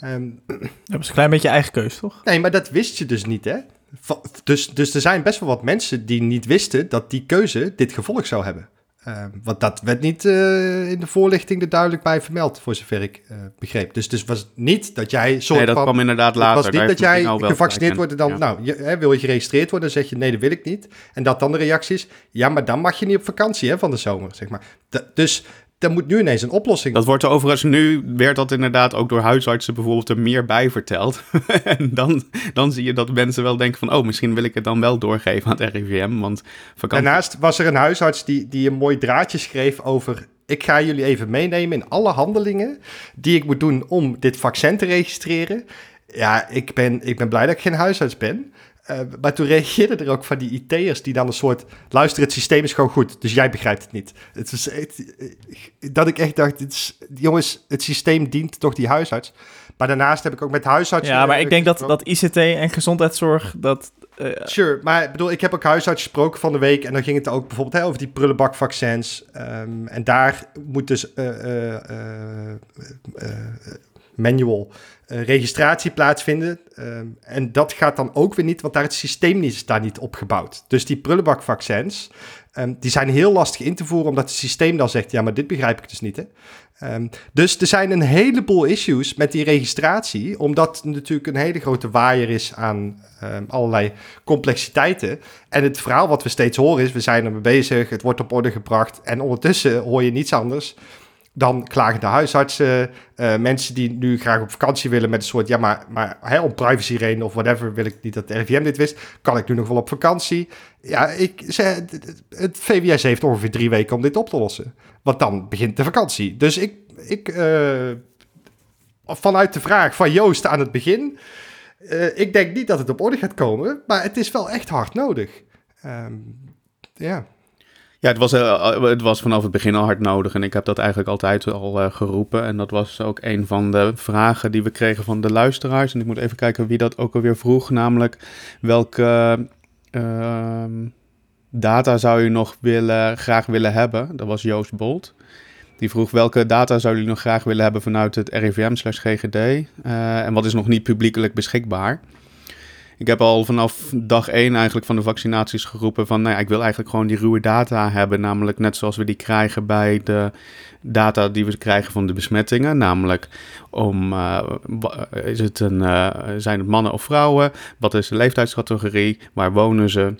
Um, [clears throat] dat is een klein beetje eigen keus, toch? Nee, maar dat wist je dus niet, hè? Dus, dus er zijn best wel wat mensen die niet wisten dat die keuze dit gevolg zou hebben. Ehm, want dat werd niet eh, in de voorlichting er duidelijk bij vermeld, voor zover ik uh, begreep. Dus, dus was niet dat jij soort nee, dat van, kwam inderdaad later. Het was niet dat jij gevaccineerd wordt en dan, ja. nou, je, hè, wil je geregistreerd worden, dan zeg je nee, dat wil ik niet. En dat dan de reactie is, ja, maar dan mag je niet op vakantie hè, van de zomer, zeg maar. D dus er moet nu ineens een oplossing. Dat wordt er overigens nu, werd dat inderdaad ook door huisartsen bijvoorbeeld er meer bij verteld. [laughs] en dan, dan zie je dat mensen wel denken van, oh, misschien wil ik het dan wel doorgeven aan het RIVM, want vakantie... Daarnaast was er een huisarts die, die een mooi draadje schreef over... ik ga jullie even meenemen in alle handelingen die ik moet doen om dit vaccin te registreren. Ja, ik ben, ik ben blij dat ik geen huisarts ben. Uh, maar toen reageerden er ook van die IT'ers die dan een soort... luister, het systeem is gewoon goed, dus jij begrijpt het niet. Het echt, dat ik echt dacht, het is, jongens, het systeem dient toch die huisarts. Maar daarnaast heb ik ook met huisartsen... Ja, maar ik denk dat, dat ICT en gezondheidszorg... dat uh, sure, maar ik bedoel, ik heb ook huisarts gesproken van de week... en dan ging het ook bijvoorbeeld over die prullenbakvaccins. Um, en daar moet dus... Uh, manual registratie plaatsvinden. Uh, en dat gaat dan ook weer niet, want daar het systeem is daar niet opgebouwd. Dus die prullenbakvaccins, um, die zijn heel lastig in te voeren, omdat het systeem dan zegt, ja, maar dit begrijp ik dus niet. Um, dus er zijn een heleboel issues met die registratie, omdat het natuurlijk een hele grote waaier is aan allerlei complexiteiten. En het verhaal wat we steeds horen is, we zijn ermee bezig, het wordt op orde gebracht. En ondertussen hoor je niets anders dan klagen de huisartsen, uh, mensen die nu graag op vakantie willen met een soort, ja, maar, maar om privacy reden of whatever wil ik niet dat de RIVM dit wist. Kan ik nu nog wel op vakantie? Ja, ik, ze, het VWS heeft ongeveer drie weken om dit op te lossen. Want dan begint de vakantie. Dus ik, ik uh, vanuit de vraag van Joost aan het begin, uh, ik denk niet dat het op orde gaat komen, maar het is wel echt hard nodig. Um, ja. Ja, het was, uh, het was vanaf het begin al hard nodig en ik heb dat eigenlijk altijd al uh, geroepen. En dat was ook een van de vragen die we kregen van de luisteraars. En ik moet even kijken wie dat ook alweer vroeg, namelijk welke uh, data zou je nog willen, graag willen hebben? Dat was Joost Bolt. Die vroeg welke data zouden jullie nog graag willen hebben vanuit het RIVM slash GGD uh, en wat is nog niet publiekelijk beschikbaar? Ik heb al vanaf dag één eigenlijk van de vaccinaties geroepen van, nou ja, ik wil eigenlijk gewoon die ruwe data hebben, namelijk net zoals we die krijgen bij de data die we krijgen van de besmettingen, namelijk om, uh, is het een, uh, zijn het mannen of vrouwen, wat is de leeftijdscategorie, waar wonen ze,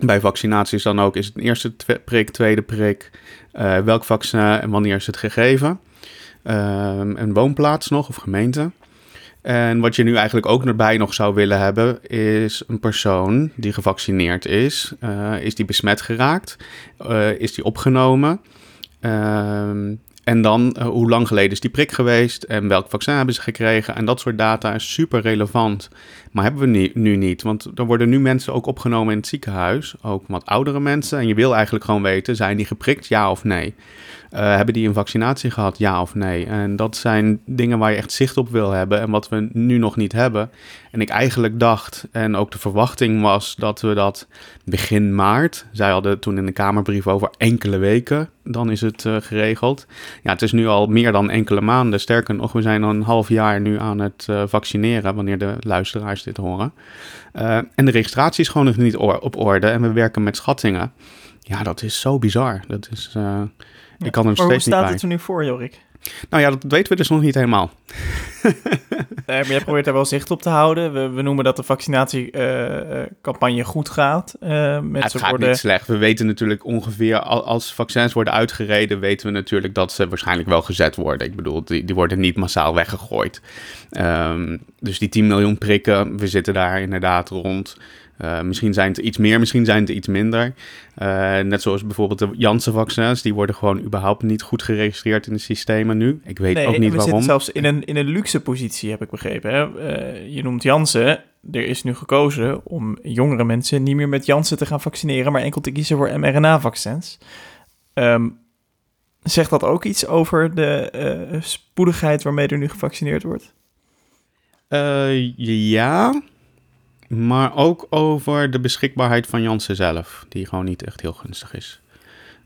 bij vaccinaties dan ook, is het een eerste prik, tweede prik, uh, welk vaccin en wanneer is het gegeven, een woonplaats nog of gemeente. En wat je nu eigenlijk ook erbij nog zou willen hebben, is een persoon die gevaccineerd is. Uh, is die besmet geraakt? Uh, is die opgenomen? Uh, en dan, hoe lang geleden is die prik geweest? En welk vaccin hebben ze gekregen? En dat soort data is super relevant. Maar hebben we nu, nu niet. Want er worden nu mensen ook opgenomen in het ziekenhuis. Ook wat oudere mensen. En je wil eigenlijk gewoon weten, zijn die geprikt, ja of nee? Uh, hebben die een vaccinatie gehad, ja of nee? En dat zijn dingen waar je echt zicht op wil hebben en wat we nu nog niet hebben. En ik eigenlijk dacht, en ook de verwachting was, dat we dat begin maart, zij hadden toen in de Kamerbrief over enkele weken, dan is het uh, geregeld. Ja, het is nu al meer dan enkele maanden. Sterker nog, we zijn al een half jaar nu aan het uh, vaccineren, wanneer de luisteraars dit horen. En de registratie is gewoon nog niet op orde en we werken met schattingen. Ja, dat is zo bizar. Dat is... Ja, ik kan hem maar steeds hoe staat het er nu voor, Jorik? Nou ja, dat weten we dus nog niet helemaal. [laughs] nee, maar jij probeert daar wel zicht op te houden. We, we noemen dat de vaccinatiecampagne uh, goed gaat. Uh, met het gaat worden... niet slecht. We weten natuurlijk ongeveer, als vaccins worden uitgereden, weten we natuurlijk dat ze waarschijnlijk wel gezet worden. Ik bedoel, die, die worden niet massaal weggegooid. Um, dus die 10 miljoen prikken, we zitten daar inderdaad rond. Uh, misschien zijn het iets meer, misschien zijn het iets minder. Uh, net zoals bijvoorbeeld de Janssen-vaccins, die worden gewoon überhaupt niet goed geregistreerd in de systemen nu. Ik weet nee, ook niet we waarom. zitten zelfs in een, in een luxe positie, heb ik begrepen. Hè? Uh, je noemt Janssen. Er is nu gekozen om jongere mensen niet meer met Janssen te gaan vaccineren, maar enkel te kiezen voor mRNA-vaccins. Um, zegt dat ook iets over de spoedigheid waarmee er nu gevaccineerd wordt? ja, maar ook over de beschikbaarheid van Janssen zelf, die gewoon niet echt heel gunstig is.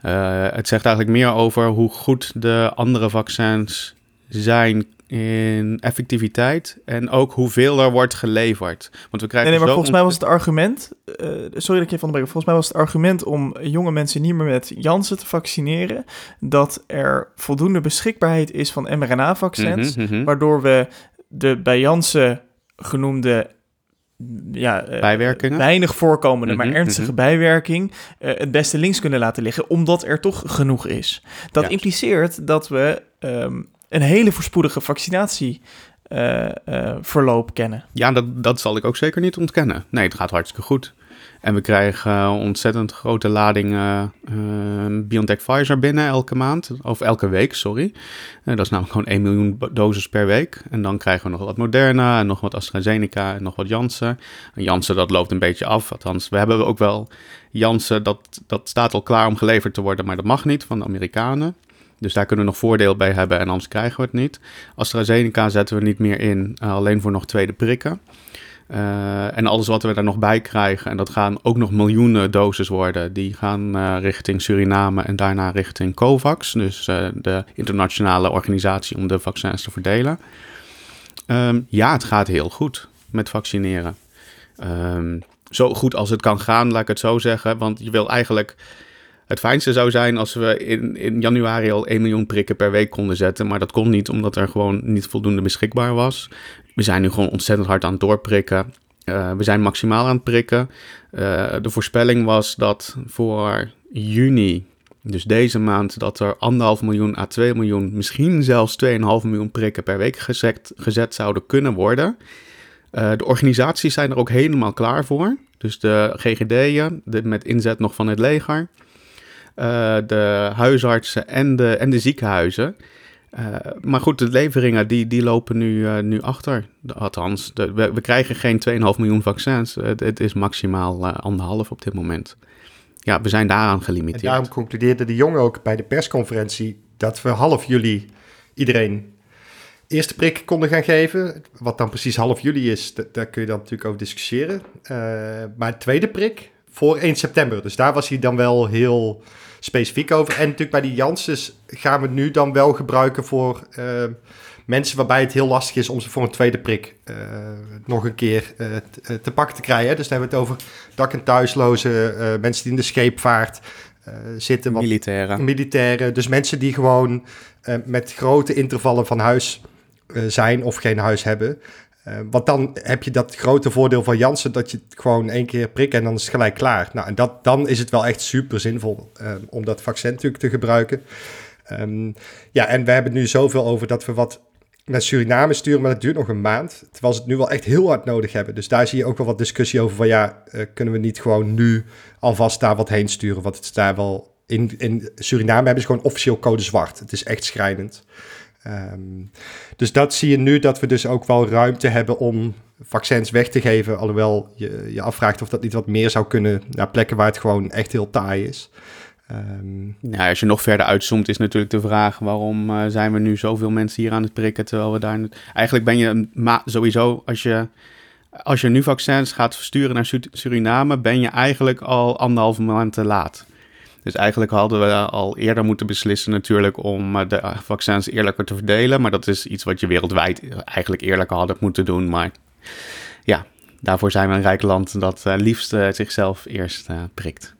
Uh, het zegt eigenlijk meer over hoe goed de andere vaccins zijn in effectiviteit en ook hoeveel er wordt geleverd. Want we krijgen Nee, nee maar volgens mij was het argument... eh, sorry dat ik je van de breken. Volgens mij was het argument om jonge mensen niet meer met Janssen te vaccineren... dat er voldoende beschikbaarheid is van mRNA-vaccins... Mhm, mhm. waardoor we de bij Janssen genoemde... Ja, eh, Bijwerkingen? weinig voorkomende, maar Mhm, ernstige mhm. bijwerking eh, het beste links kunnen laten liggen, omdat er toch genoeg is. Dat Ja. impliceert dat we ehm, een hele voorspoedige vaccinatieverloop kennen. Ja, dat, dat zal ik ook zeker niet ontkennen. Nee, het gaat hartstikke goed. En we krijgen ontzettend grote ladingen eh, BioNTech Pfizer binnen elke maand. Of elke week, sorry. Eh, dat is namelijk gewoon 1 miljoen doses per week. En dan krijgen we nog wat Moderna en nog wat AstraZeneca en nog wat Janssen. En Janssen, dat loopt een beetje af. Althans, we hebben ook wel Janssen, dat, dat staat al klaar om geleverd te worden. Maar dat mag niet van de Amerikanen. Dus daar kunnen we nog voordeel bij hebben en anders krijgen we het niet. AstraZeneca zetten we niet meer in, eh, alleen voor nog tweede prikken. Eh, en alles wat we daar nog bij krijgen, en dat gaan ook nog miljoenen doses worden, die gaan eh, richting Suriname en daarna richting COVAX, dus eh, de internationale organisatie om de vaccins te verdelen. Ehm, ja, het gaat heel goed met vaccineren. Ehm, zo goed als het kan gaan, laat ik het zo zeggen, want je wil eigenlijk het fijnste zou zijn als we in, in januari al 1 miljoen prikken per week konden zetten. Maar dat kon niet, omdat er gewoon niet voldoende beschikbaar was. We zijn nu gewoon ontzettend hard aan het doorprikken. Eh, we zijn maximaal aan het prikken. Eh, de voorspelling was dat voor juni, dus deze maand, dat er anderhalf miljoen à 2 miljoen, misschien zelfs 2,5 miljoen prikken per week gezet, gezet zouden kunnen worden. Eh, de organisaties zijn er ook helemaal klaar voor. Dus de GGD'en, de, met inzet nog van het leger de huisartsen en de, en de ziekenhuizen. Eh, maar goed, de leveringen die, die lopen nu, eh, nu achter. Althans, de, we, we krijgen geen 2,5 miljoen vaccins. Het, het is maximaal eh, anderhalf op dit moment. Ja, we zijn daaraan En gelimiteerd. daarom concludeerde de jongen ook bij de persconferentie dat we half juli iedereen eerste prik konden gaan geven. Wat dan precies half juli is, daar kun je dan natuurlijk over discussiëren. Eh, maar tweede prik voor 1 september. Dus daar was hij dan wel heel specifiek over. En natuurlijk bij die Janssens gaan we nu dan wel gebruiken voor eh, mensen waarbij het heel lastig is om ze voor een tweede prik eh, nog een keer eh, te pakken te krijgen. Dus dan hebben we het over dak- en thuislozen, mensen die in de scheepvaart zitten. wat Militairen. militairen. Dus mensen die gewoon met grote intervallen van huis zijn of geen huis hebben. Eh, want dan heb je dat grote voordeel van Janssen dat je het gewoon één keer prikt en dan is het gelijk klaar. Nou, en dat, dan is het wel echt super zinvol eh, om dat vaccin natuurlijk te gebruiken. Ehm, ja, en we hebben nu zoveel over dat we wat naar Suriname sturen, maar dat duurt nog een maand. Terwijl ze het nu wel echt heel hard nodig hebben. Dus daar zie je ook wel wat discussie over van ja, eh, kunnen we niet gewoon nu alvast daar wat heen sturen? Want het daar wel... In, in Suriname hebben ze gewoon officieel code zwart. Het is echt schrijnend. Ehm, dus dat zie je nu dat we dus ook wel ruimte hebben om vaccins weg te geven. Alhoewel je je afvraagt of dat niet wat meer zou kunnen naar plekken waar het gewoon echt heel taai is. Nou, als je nog verder uitzoomt, is natuurlijk de vraag: waarom eh, zijn we nu zoveel mensen hier aan het prikken? Terwijl we daar. Eigenlijk ben je ma- sowieso, als je, als je nu vaccins gaat versturen naar Su- Suriname, ben je eigenlijk al anderhalve maand te laat. Dus eigenlijk hadden we al eerder moeten beslissen, natuurlijk, om eh, de vaccins eerlijker te verdelen. Maar dat is iets wat je wereldwijd eigenlijk eerlijker had moeten doen. Maar ja, daarvoor zijn we een rijk land dat eh, liefst eh, zichzelf eerst prikt.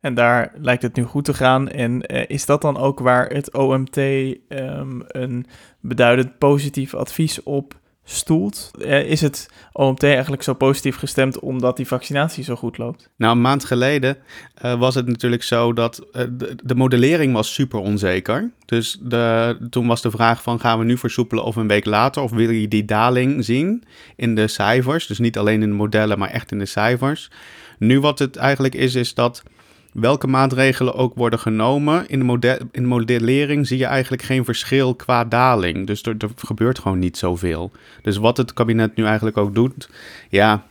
En daar lijkt het nu goed te gaan. En is dat dan ook waar het OMT ehm, een beduidend positief advies op stoelt? Eh, is het OMT eigenlijk zo positief gestemd omdat die vaccinatie zo goed loopt? Nou, een maand geleden eh, was het natuurlijk zo dat eh, de, de modellering was super onzeker. Dus de, toen was de vraag van gaan we nu versoepelen of een week later? Of wil je die daling zien in de cijfers? Dus niet alleen in de modellen, maar echt in de cijfers. Nu wat het eigenlijk is, is dat welke maatregelen ook worden genomen. In de, model, in de modellering zie je eigenlijk geen verschil qua daling. Dus er, er gebeurt gewoon niet zoveel. Dus wat het kabinet nu eigenlijk ook doet, ja,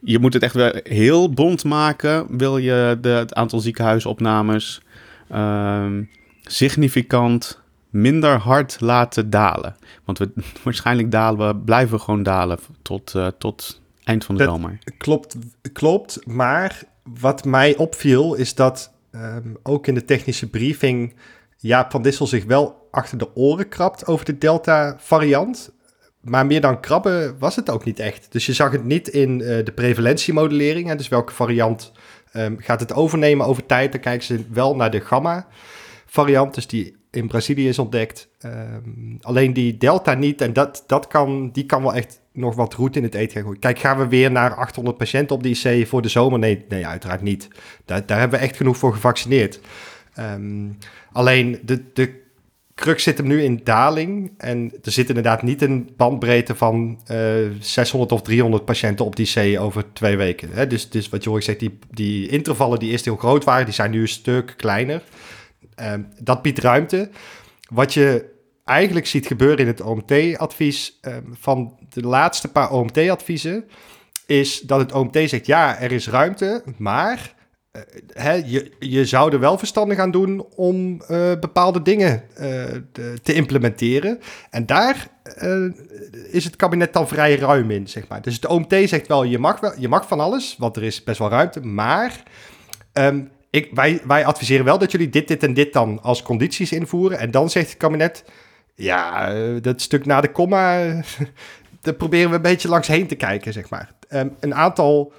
je moet het echt wel heel bond maken. Wil je de, het aantal ziekenhuisopnames ehm, significant minder hard laten dalen. Want we, [laughs] waarschijnlijk dalen we, blijven we gewoon dalen tot, eh, tot eind van de Dat- zomer. Klopt, klopt. Maar wat mij opviel is dat ehm, ook in de technische briefing Jaap van Dissel zich wel achter de oren krabt over de Delta-variant. Maar meer dan krabben was het ook niet echt. Dus je zag het niet in uh, de prevalentiemodellering. Dus welke variant um, gaat het overnemen over tijd. Dan kijken ze wel naar de gamma-variant, dus die in Brazilië is ontdekt. Um, alleen die delta niet. En dat, dat kan, die kan wel echt nog wat roet in het eten gaan gooien. Kijk, gaan we weer naar 800 patiënten op die IC voor de zomer? Nee, nee uiteraard niet. Daar, daar hebben we echt genoeg voor gevaccineerd. Um, alleen de, de crux zit hem nu in daling. En er zit inderdaad niet een bandbreedte van uh, eh, 600 of 300 patiënten op die C over twee weken. Hè? Dus, dus wat Jorik zegt, die, die intervallen die eerst heel groot waren, die zijn nu een stuk kleiner. Uh, dat biedt ruimte. Wat je eigenlijk ziet gebeuren in het OMT-advies uh, van de laatste paar OMT-adviezen, is dat het OMT zegt, ja, er is ruimte, maar eh, hè, je, je zou er wel verstandig aan doen om uh, bepaalde dingen uh, te implementeren. En daar is het kabinet dan vrij ruim in, zeg maar. Dus het OMT zegt wel, je mag, wel, je mag van alles, want er is best wel ruimte. Maar um, ik, wij, wij adviseren wel dat jullie dit, dit en dit dan als condities invoeren. En dan zegt het kabinet, ja, dat stuk na de komma, [laughs] daar proberen we een beetje langs heen te kijken, zeg maar. Um, een aantal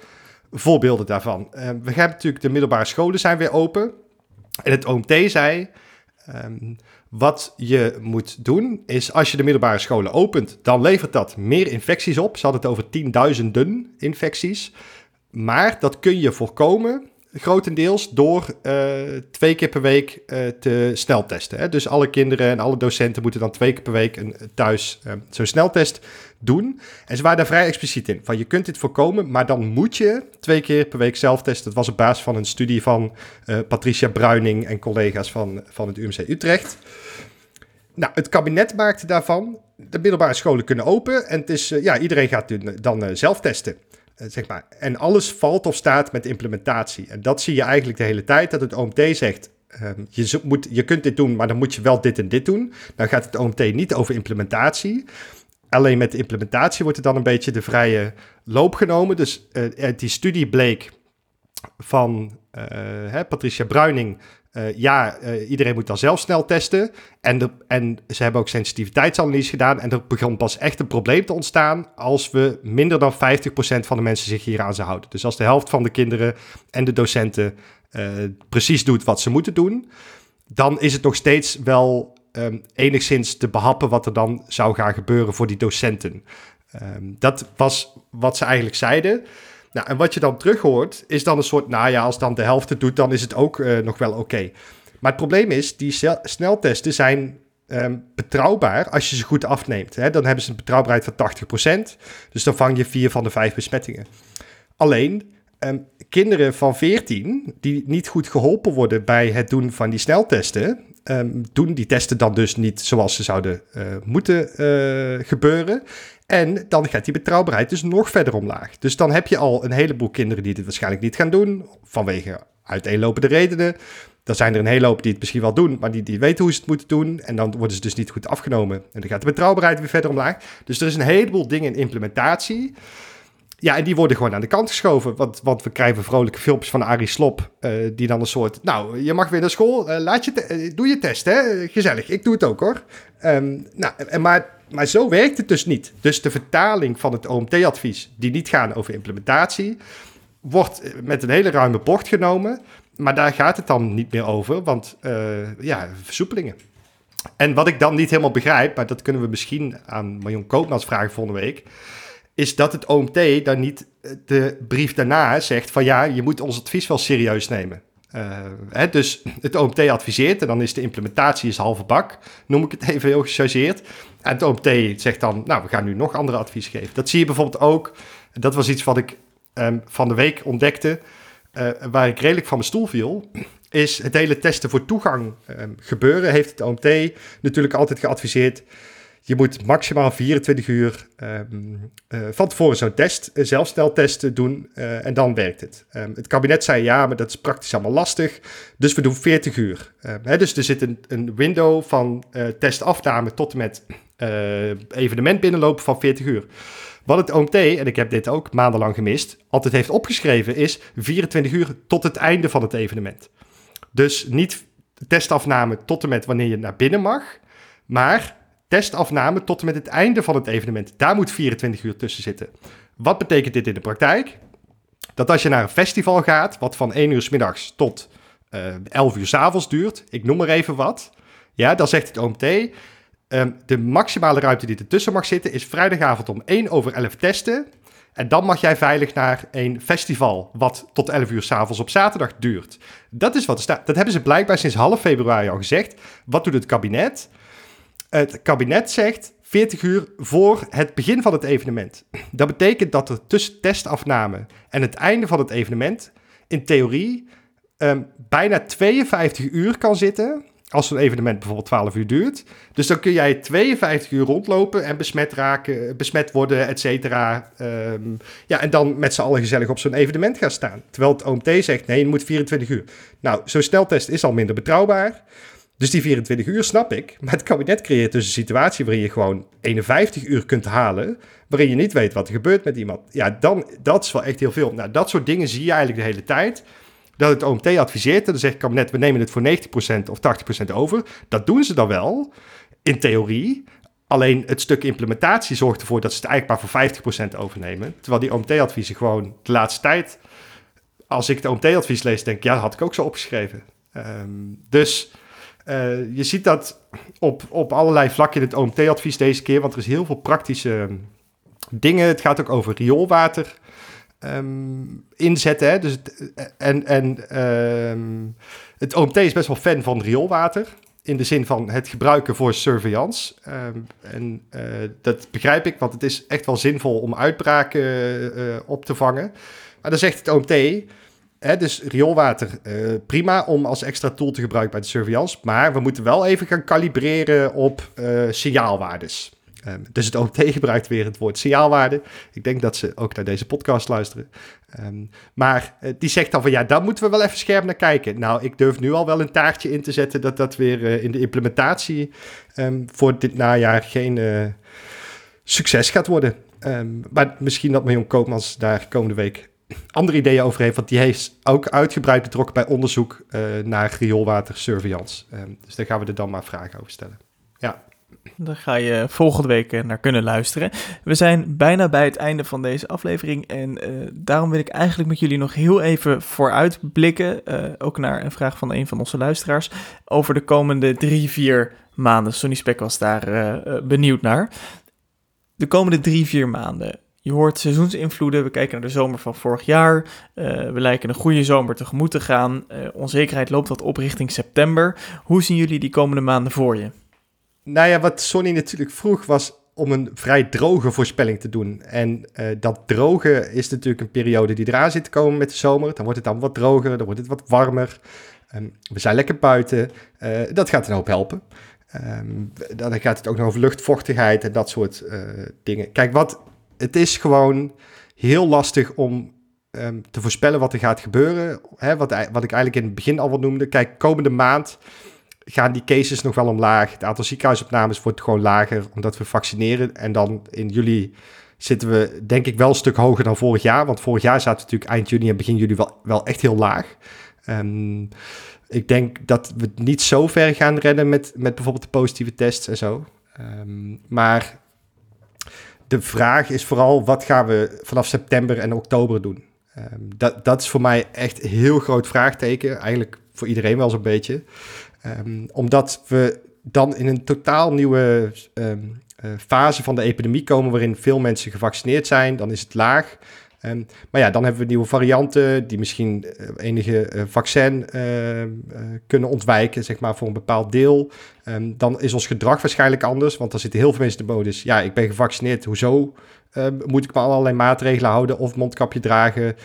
voorbeelden daarvan. Uh, we hebben natuurlijk de middelbare scholen zijn weer open. En het OMT zei, um, wat je moet doen is als je de middelbare scholen opent, dan levert dat meer infecties op. Ze hadden het over tienduizenden infecties. Maar dat kun je voorkomen grotendeels door uh, twee keer per week uh, te sneltesten. Hè? Dus alle kinderen en alle docenten moeten dan twee keer per week een, thuis uh, zo'n sneltest doen. En ze waren daar vrij expliciet in. Van je kunt dit voorkomen, maar dan moet je twee keer per week zelf testen. Dat was op basis van een studie van Patricia Bruining en collega's van, van het UMC Utrecht. Nou, het kabinet maakte daarvan. De middelbare scholen kunnen open. En het is, ja, iedereen gaat dan zelf testen. Eh, zeg maar. En alles valt of staat met implementatie. En dat zie je eigenlijk de hele tijd, dat het OMT zegt... Um, je, moet, je kunt dit doen, maar dan moet je wel dit en dit doen. Dan gaat het OMT niet over implementatie. Alleen met de implementatie wordt er dan een beetje de vrije loop genomen. Dus uh, die studie bleek van hè, Patricia Bruining uh, ja, uh, iedereen moet dan zelf snel testen. En, de, en ze hebben ook sensitiviteitsanalyse gedaan. En er begon pas echt een probleem te ontstaan als we minder dan 50% van de mensen zich hier aan zouden houden. Dus als de helft van de kinderen en de docenten uh, precies doet wat ze moeten doen, dan is het nog steeds wel um, enigszins te behappen wat er dan zou gaan gebeuren voor die docenten. Um, dat was wat ze eigenlijk zeiden. Nou, en wat je dan terug hoort, is dan een soort, nou ja, als dan de helft het doet, dan is het ook uh, nog wel oké. Maar het probleem is, die sneltesten zijn um, betrouwbaar als je ze goed afneemt. Hè? Dan hebben ze een betrouwbaarheid van 80%. Dus dan vang je vier van de vijf besmettingen. Alleen, um, kinderen van 14 die niet goed geholpen worden bij het doen van die sneltesten, um, doen die testen dan dus niet zoals ze zouden uh, moeten uh, gebeuren. En dan gaat die betrouwbaarheid dus nog verder omlaag. Dus dan heb je al een heleboel kinderen die dit waarschijnlijk niet gaan doen, vanwege uiteenlopende redenen. Dan zijn er een hele hoop die het misschien wel doen, maar die, die weten hoe ze het moeten doen. En dan worden ze dus niet goed afgenomen. En dan gaat de betrouwbaarheid weer verder omlaag. Dus er is een heleboel dingen in implementatie. Ja, en die worden gewoon aan de kant geschoven. Want, we krijgen vrolijke filmpjes van Arie Slop. Uh, die dan een soort. Nou, je mag weer naar school. Uh, laat je uh, doe je test, hè? Gezellig. Ik doe het ook hoor. Um, nou, en maar maar zo werkt het dus niet. Dus de vertaling van het OMT-advies, die niet gaan over implementatie, wordt met een hele ruime bocht genomen. Maar daar gaat het dan niet meer over, want uh, ja, versoepelingen. En wat ik dan niet helemaal begrijp, maar dat kunnen we misschien aan Marion Koopmans vragen volgende week, is dat het OMT dan niet de brief daarna zegt van ja, je moet ons advies wel serieus nemen. Hè, dus het OMT adviseert en dan is de implementatie is halve bak, noem ik het even heel gechargeerd. En het OMT zegt dan, nou, we gaan nu nog andere advies geven. Dat zie je bijvoorbeeld ook, dat was iets wat ik um, van de week ontdekte, uh, waar ik redelijk van mijn stoel viel, is het hele testen voor toegang um, gebeuren. Heeft het OMT natuurlijk altijd geadviseerd je moet maximaal 24 uur um, uh, van tevoren zo'n test, een zelfsteltest doen uh, en dan werkt het. Um, het kabinet zei ja, maar dat is praktisch allemaal lastig, dus we doen 40 uur. Um, hè, dus er zit een, een window van testafname tot en met evenement binnenlopen van 40 uur. Wat het OMT, en ik heb dit ook maandenlang gemist, altijd heeft opgeschreven is 24 uur tot het einde van het evenement. Dus niet testafname tot en met wanneer je naar binnen mag, Maar testafname tot en met het einde van het evenement, daar moet 24 uur tussen zitten. Wat betekent dit in de praktijk? Dat als je naar een festival gaat, wat van 1 uur s middags tot uh, 11 uur s avonds duurt, ik noem maar even wat, ja, dan zegt het OMT, um, de maximale ruimte die ertussen mag zitten is vrijdagavond om 1 over 11 testen. En dan mag jij veilig naar een festival wat tot 11 uur s'avonds op zaterdag duurt. Dat is wat er staat. Dat hebben ze blijkbaar sinds half februari al gezegd. Wat doet het kabinet? Het kabinet zegt 40 uur voor het begin van het evenement. Dat betekent dat er tussen testafname en het einde van het evenement in theorie um, bijna 52 uur kan zitten als zo'n evenement bijvoorbeeld 12 uur duurt. Dus dan kun jij 52 uur rondlopen en besmet raken, besmet worden, et cetera. Ehm, ja, en dan met z'n allen gezellig op zo'n evenement gaan staan. Terwijl het OMT zegt, nee, je moet 24 uur. Nou, zo'n sneltest is al minder betrouwbaar. Dus die 24 uur snap ik. Maar het kabinet creëert dus een situatie waarin je gewoon 51 uur kunt halen. Waarin je niet weet wat er gebeurt met iemand. Ja, dan, dat is wel echt heel veel. Nou, dat soort dingen zie je eigenlijk de hele tijd dat het OMT adviseert. En dan zegt het kabinet, we nemen het voor 90% of 80% over. Dat doen ze dan wel, in theorie. Alleen het stuk implementatie zorgt ervoor dat ze het eigenlijk maar voor 50% overnemen. Terwijl die OMT-adviezen gewoon de laatste tijd... Als ik het OMT-advies lees, denk ik, ja, dat had ik ook zo opgeschreven. Um, dus uh, je ziet dat op, op allerlei vlakken in het OMT-advies deze keer, want er is heel veel praktische dingen. Het gaat ook over rioolwater um, inzetten. Hè? Dus het, en en um, het OMT is best wel fan van rioolwater. In de zin van het gebruiken voor surveillance. En uh, dat begrijp ik, want het is echt wel zinvol om uitbraken op te vangen. Maar dan zegt het OMT. Dus rioolwater, uh, prima om als extra tool te gebruiken bij de surveillance. Maar we moeten wel even gaan kalibreren op signaalwaardes. Um, dus het OMT gebruikt weer het woord signaalwaarde. Ik denk dat ze ook naar deze podcast luisteren. Um, maar uh, die zegt dan van ja, daar moeten we wel even scherp naar kijken. Nou, ik durf nu al wel een taartje in te zetten dat dat weer uh, in de implementatie um, voor dit najaar geen uh, succes gaat worden. maar misschien dat Marion Koopmans daar komende week andere ideeën over heeft. Want die heeft ook uitgebreid betrokken bij onderzoek naar rioolwatersurveillance. dus daar gaan we er dan maar vragen over stellen. Ja. Daar ga je volgende week eh, naar kunnen luisteren. We zijn bijna bij het einde van deze aflevering. En uh, daarom wil ik eigenlijk met jullie nog heel even vooruitblikken. Uh, ook naar een vraag van een van onze luisteraars. Over de komende drie, vier maanden. Sonny Spek was daar benieuwd naar. De komende drie, vier maanden. Je hoort seizoensinvloeden. We kijken naar de zomer van vorig jaar. we lijken een goede zomer tegemoet te gaan. onzekerheid loopt wat op richting september. Hoe zien jullie die komende maanden voor je? Nou ja, wat Sonny natuurlijk vroeg was om een vrij droge voorspelling te doen. En uh, dat droge is natuurlijk een periode die eraan zit te komen met de zomer. Dan wordt het dan wat droger, dan wordt het wat warmer. Um, we zijn lekker buiten. Dat gaat een hoop helpen. Um, dan gaat het ook nog over luchtvochtigheid en dat soort dingen. Kijk, wat, het is gewoon heel lastig om um, te voorspellen wat er gaat gebeuren. Hè, wat, wat ik eigenlijk in het begin al wat noemde. Kijk, komende maand gaan die cases nog wel omlaag. Het aantal ziekenhuisopnames wordt gewoon lager omdat we vaccineren. En dan in juli zitten we denk ik wel een stuk hoger dan vorig jaar. Want vorig jaar zaten we natuurlijk eind juni en begin juli wel, wel echt heel laag. Um, ik denk dat we niet zo ver gaan rennen met, met bijvoorbeeld de positieve tests en zo. Um, maar de vraag is vooral wat gaan we vanaf september en oktober doen. Um, dat, dat is voor mij echt een heel groot vraagteken. Eigenlijk voor iedereen wel zo'n beetje. Um, omdat we dan in een totaal nieuwe um, uh, fase van de epidemie komen, waarin veel mensen gevaccineerd zijn, dan is het laag. Um, maar ja, dan hebben we nieuwe varianten die misschien uh, enige uh, vaccin kunnen ontwijken, zeg maar, voor een bepaald deel. dan is ons gedrag waarschijnlijk anders, want dan zitten heel veel mensen in de modus. Ja, ik ben gevaccineerd, hoezo moet ik me allerlei maatregelen houden of mondkapje dragen?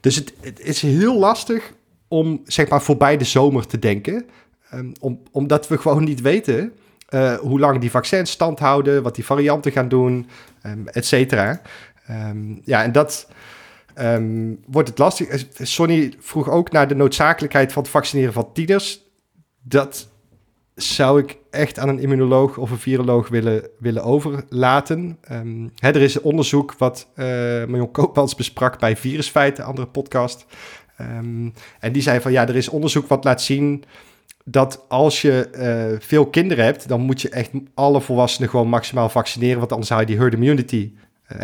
dus het, het is heel lastig om zeg maar voorbij de zomer te denken. Um, om, omdat we gewoon niet weten hoe lang die vaccins stand houden, wat die varianten gaan doen, um, et cetera. Um, ja, en dat wordt het lastig. Eh, Sonny vroeg ook naar de noodzakelijkheid van het vaccineren van tieners. Dat zou ik echt aan een immunoloog of een viroloog willen, willen overlaten. Hè, er is onderzoek wat uh, Marion Koopmans besprak bij Virusfeiten, andere podcast. En die zei van ja, er is onderzoek wat laat zien dat als je eh, veel kinderen hebt, dan moet je echt alle volwassenen gewoon maximaal vaccineren, want anders haal je die herd immunity,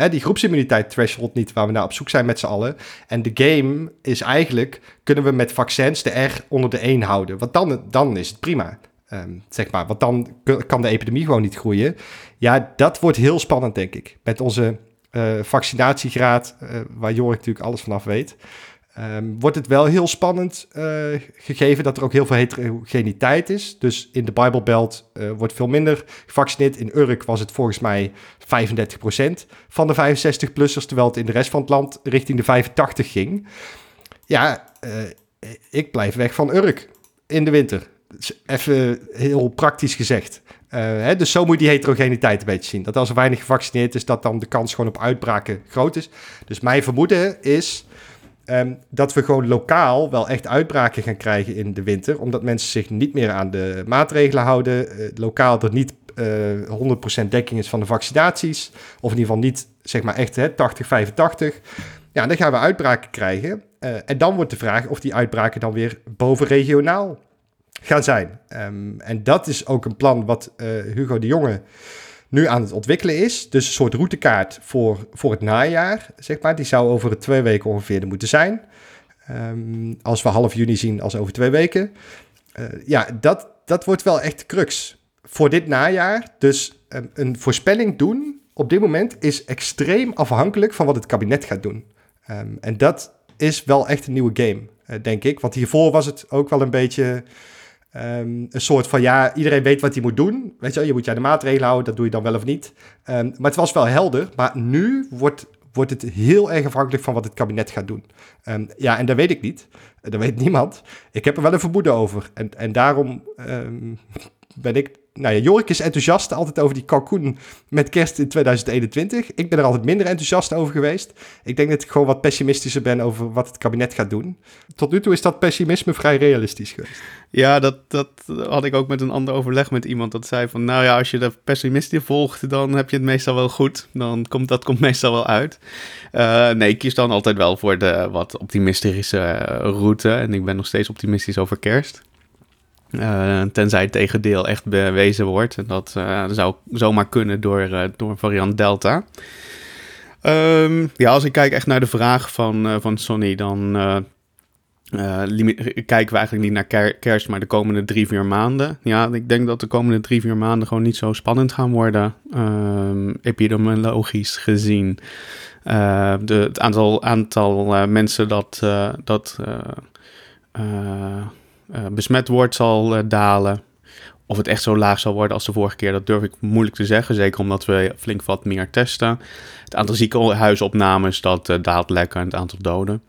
die groepsimmuniteit threshold niet, waar we naar op zoek zijn met z'n allen. En de game is eigenlijk, kunnen we met vaccins de R onder de 1 houden, want dan, dan is het prima. Um, zeg maar, want dan kan de epidemie gewoon niet groeien. Ja, dat wordt heel spannend, denk ik. Met onze uh, vaccinatiegraad, waar Jorik natuurlijk alles vanaf weet. Um, wordt het wel heel spannend uh, gegeven dat er ook heel veel heterogeniteit is. Dus in de Bijbelbelt uh, wordt veel minder gevaccineerd. In Urk was het volgens mij 35% van de 65-plussers, terwijl het in de rest van het land richting de 85 ging. Ja, uh, ik blijf weg van Urk in de winter. Even heel praktisch gezegd. Hè, dus zo moet die heterogeniteit een beetje zien. Dat als er weinig gevaccineerd is, dat dan de kans gewoon op uitbraken groot is. Dus mijn vermoeden is Um, dat we gewoon lokaal wel echt uitbraken gaan krijgen in de winter. Omdat mensen zich niet meer aan de maatregelen houden. Uh, lokaal er niet eh, 100% dekking is van de vaccinaties. Of in ieder geval niet, zeg maar echt hè, 80, 85. Ja, dan gaan we uitbraken krijgen. Uh, en dan wordt de vraag of die uitbraken dan weer bovenregionaal gaan zijn. Um, en dat is ook een plan wat Hugo de Jonge nu aan het ontwikkelen is. Dus een soort routekaart voor, voor het najaar, zeg maar. Die zou over twee weken ongeveer er moeten zijn. Um, als we half juni zien als over twee weken. Ja, dat, dat wordt wel echt de crux voor dit najaar. Dus um, een voorspelling doen op dit moment is extreem afhankelijk van wat het kabinet gaat doen. Um, en dat is wel echt een nieuwe game, uh, denk ik. Want hiervoor was het ook wel een beetje Um, een soort van, ja, iedereen weet wat hij moet doen. Weet je, je moet je aan de maatregelen houden, dat doe je dan wel of niet. Um, maar het was wel helder. Maar nu wordt, wordt het heel erg afhankelijk van wat het kabinet gaat doen. Ja, en dat weet ik niet. Dat weet [laughs] niemand. Ik heb er wel een vermoeden over. En, en daarom ben ik nou ja, Jorik is enthousiast altijd over die kalkoen met kerst in 2021. Ik ben er altijd minder enthousiast over geweest. Ik denk dat ik gewoon wat pessimistischer ben over wat het kabinet gaat doen. Tot nu toe is dat pessimisme vrij realistisch geweest. Ja, dat, dat had ik ook met een ander overleg met iemand. Dat zei van, nou ja, als je de pessimisten volgt, dan heb je het meestal wel goed. Dan komt dat komt meestal wel uit. Uh, nee, ik kies dan altijd wel voor de wat optimistische eh, route. En ik ben nog steeds optimistisch over kerst. Uh, tenzij het tegendeel echt bewezen wordt. En dat uh, zou zomaar kunnen door, uh, door variant Delta. Um, ja, als ik kijk echt naar de vraag van, van Sonny, dan kijken we eigenlijk niet naar kerst, maar de komende drie, vier maanden. Ja, ik denk dat de komende drie, vier maanden gewoon niet zo spannend gaan worden, um, epidemiologisch gezien. de, het aantal, aantal mensen dat, dat besmet wordt, zal uh, dalen. Of het echt zo laag zal worden als de vorige keer, dat durf ik moeilijk te zeggen. Zeker omdat we flink wat meer testen. Het aantal ziekenhuisopnames, dat uh, daalt lekker en het aantal doden.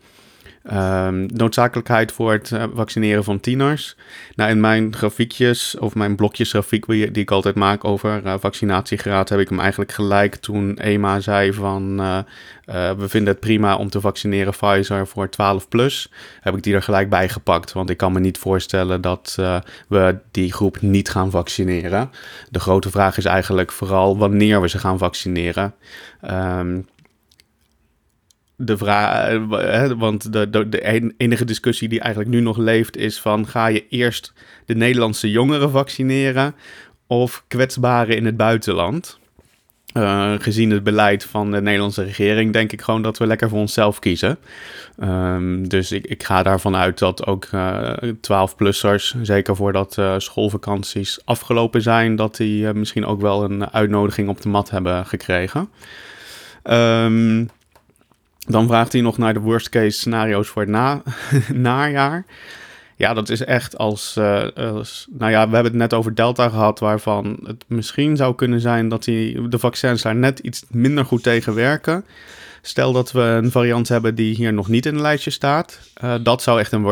Um, noodzakelijkheid voor het uh, vaccineren van tieners. Nou, in mijn grafiekjes, of mijn blokjesgrafiek die ik altijd maak over uh, vaccinatiegraad, heb ik hem eigenlijk gelijk toen EMA zei van uh, we vinden het prima om te vaccineren Pfizer voor 12 plus. Heb ik die er gelijk bij gepakt, want ik kan me niet voorstellen dat we die groep niet gaan vaccineren. De grote vraag is eigenlijk vooral wanneer we ze gaan vaccineren. Um, de vraag, eh, want de, de, de, enige discussie die eigenlijk nu nog leeft is van ga je eerst de Nederlandse jongeren vaccineren of kwetsbaren in het buitenland? Uh, gezien het beleid van de Nederlandse regering denk ik gewoon dat we lekker voor onszelf kiezen. Um, dus ik, ik ga daarvan uit dat ook uh, eh, 12-plussers, zeker voordat schoolvakanties afgelopen zijn, dat die misschien ook wel een uitnodiging op de mat hebben gekregen. Um, dan vraagt hij nog naar de worst case scenario's voor het na, [laughs] najaar. Ja, dat is echt als, uh, als, Nou ja, we hebben het net over Delta gehad, waarvan het misschien zou kunnen zijn dat die, de vaccins daar net iets minder goed tegen werken. Stel dat we een variant hebben die hier nog niet in het lijstje staat. Uh, dat zou echt een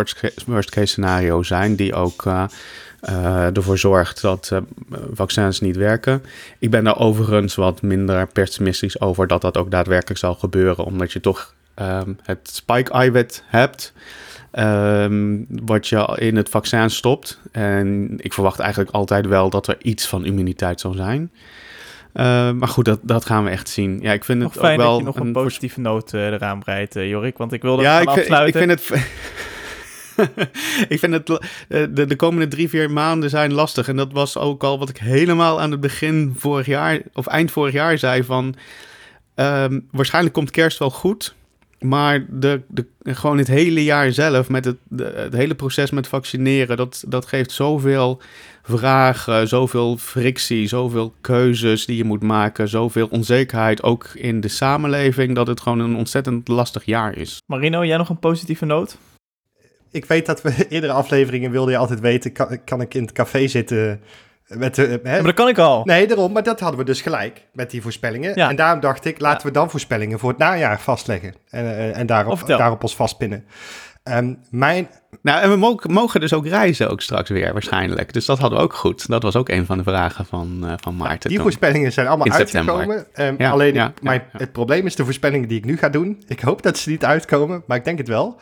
worst case, scenario zijn, die ook uh, uh, ervoor zorgt dat uh, vaccins niet werken. Ik ben daar overigens wat minder pessimistisch over dat dat ook daadwerkelijk zal gebeuren, omdat je toch um, het spike-eiwit hebt. Um, wat je in het vaccin stopt. En ik verwacht eigenlijk altijd wel dat er iets van immuniteit zal zijn. Uh, maar goed, dat, dat gaan we echt zien. Ja, ik vind nog het fijn ook wel dat je nog een, positieve noot uh, eraan breidt, uh, Jorik. Want ik wilde ja, ik vind, afsluiten. Ik vind het... [laughs] ik vind het, de, de komende drie, vier maanden zijn lastig. En dat was ook al wat ik helemaal aan het begin vorig jaar, of eind vorig jaar zei van... ehm, waarschijnlijk komt kerst wel goed, maar de, de, gewoon het hele jaar zelf, met het, het hele proces met vaccineren, dat, dat geeft zoveel vragen, zoveel frictie, zoveel keuzes die je moet maken, zoveel onzekerheid ook in de samenleving, dat het gewoon een ontzettend lastig jaar is. Marino, jij nog een positieve noot? Ik weet dat we [laughs] eerdere afleveringen wilde je altijd weten, kan, kan ik in het café zitten met de... Hè? Ja, maar dat kan ik al. Nee, daarom, maar dat hadden we dus gelijk met die voorspellingen. Ja. En daarom dacht ik, laten Ja. we dan voorspellingen voor het najaar vastleggen. En, eh, en Oh, daarop, vertel. daarop ons vastpinnen. Ehm, mijn, Nou, en we mogen, mogen dus ook reizen ook straks weer waarschijnlijk. Dus dat hadden we ook goed. Dat was ook een van de vragen van, eh, van Maarten. die toen. voorspellingen zijn allemaal In uitgekomen. Ehm, Ja, alleen ja, mijn, ja, ja. het probleem is de voorspellingen die ik nu ga doen. Ik hoop dat ze niet uitkomen, maar ik denk het wel.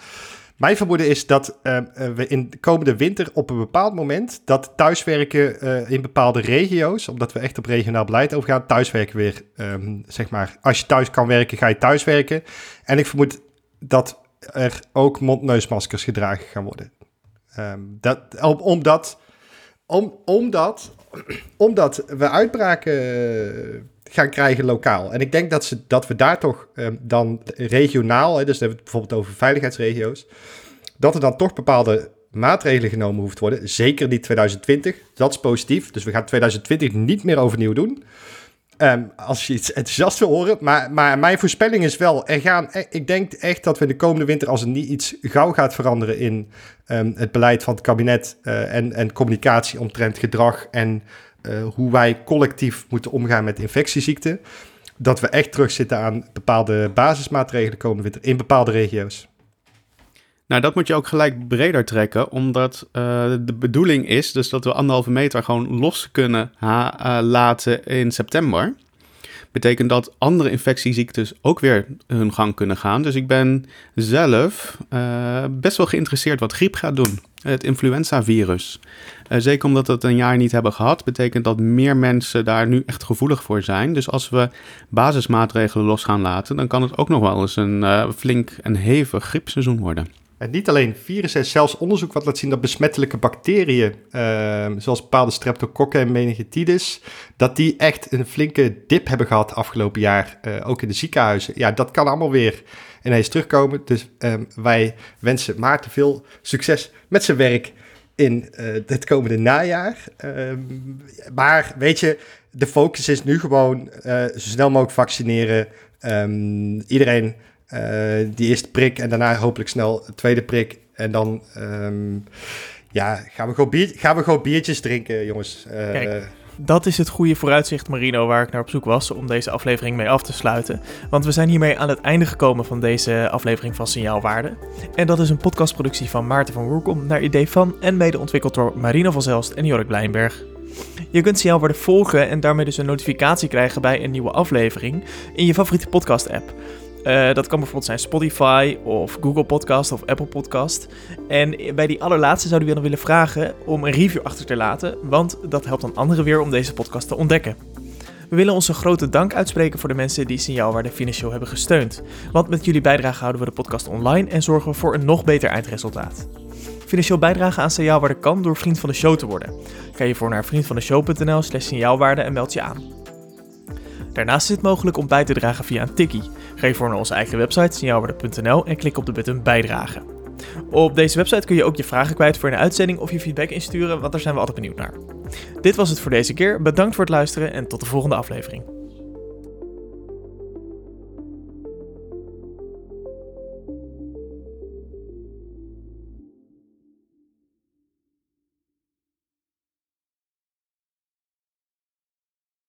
Mijn vermoeden is dat ehm, eh, we in de komende winter op een bepaald moment... dat thuiswerken eh, in bepaalde regio's... omdat we echt op regionaal beleid overgaan... thuiswerken weer, ehm, zeg maar... als je thuis kan werken, ga je thuiswerken. En ik vermoed dat er ook mondneusmaskers gedragen gaan worden. Ehm, dat, om, omdat, om, omdat, [clears throat] omdat we uitbraken eh, gaan krijgen lokaal. En ik denk dat, ze, dat we daar toch ehm, dan regionaal, dus dan hebben we het bijvoorbeeld over veiligheidsregio's, dat er dan toch bepaalde maatregelen genomen hoeft te worden. Zeker niet 2020, dat is positief. Dus we gaan 2020 niet meer overnieuw doen. Ehm, als je iets [laughs] enthousiast wil horen. Maar, maar mijn voorspelling is wel, er gaan, e- ik denk echt dat we de komende winter, als er niet iets gauw gaat veranderen in ehm, het beleid van het kabinet eh, en, en communicatie omtrent gedrag en eh, hoe wij collectief moeten omgaan met infectieziekten, dat we echt terugzitten aan bepaalde basismaatregelen komende winter in bepaalde regio's. Nou, dat moet je ook gelijk breder trekken, omdat eh, de bedoeling is dus dat we anderhalve meter gewoon los kunnen eh, laten in september. Betekent dat andere infectieziektes ook weer hun gang kunnen gaan. Dus ik ben zelf best wel geïnteresseerd wat griep gaat doen. Het influenzavirus. Eh, zeker omdat we het een jaar niet hebben gehad, betekent dat meer mensen daar nu echt gevoelig voor zijn. Dus als we basismaatregelen los gaan laten, dan kan het ook nog wel eens een eh, flink en hevig griepseizoen worden. En niet alleen virussen, zelfs onderzoek wat laat zien dat besmettelijke bacteriën, ehm, zoals bepaalde streptokokken en meningitis, dat die echt een flinke dip hebben gehad afgelopen jaar, eh, ook in de ziekenhuizen. Ja, dat kan allemaal weer ineens terugkomen. Dus ehm, wij wensen Maarten veel succes met zijn werk in eh, het komende najaar. Ehm, maar weet je, de focus is nu gewoon eh, zo snel mogelijk vaccineren. Ehm, iedereen eh, die eerste prik en daarna hopelijk snel tweede prik. En dan ehm, ja, gaan, we gewoon bier, gaan we gewoon biertjes drinken, jongens. Dat is het goede vooruitzicht, Marino, waar ik naar op zoek was om deze aflevering mee af te sluiten. Want we zijn hiermee aan het einde gekomen van deze aflevering van Signaalwaarde. En dat is een podcastproductie van Maarten van Woerkom naar idee van en mede ontwikkeld door Marino van Zelst en Jorik Blijnberg. Je kunt Signaalwaarde volgen en daarmee dus een notificatie krijgen bij een nieuwe aflevering in je favoriete podcast-app. Eh, dat kan bijvoorbeeld zijn Spotify of Google Podcast of Apple Podcast. En bij die allerlaatste zouden we dan willen vragen om een review achter te laten, want dat helpt dan anderen weer om deze podcast te ontdekken. We willen onze grote dank uitspreken voor de mensen die Signaalwaarde financieel hebben gesteund. Want met jullie bijdrage houden we de podcast online en zorgen we voor een nog beter eindresultaat. Financieel bijdragen aan Signaalwaarde kan door vriend van de show te worden. Ga je voor naar vriendvandeshow.nl slash signaalwaarde en meld je aan. Daarnaast is het mogelijk om bij te dragen via een tikkie. Ga voor naar onze eigen website signaalwaarde.nl en klik op de button bijdragen. Op deze website kun je ook je vragen kwijt voor een uitzending of je feedback insturen, want daar zijn we altijd benieuwd naar. Dit was het voor deze keer. Bedankt voor het luisteren en tot de volgende aflevering.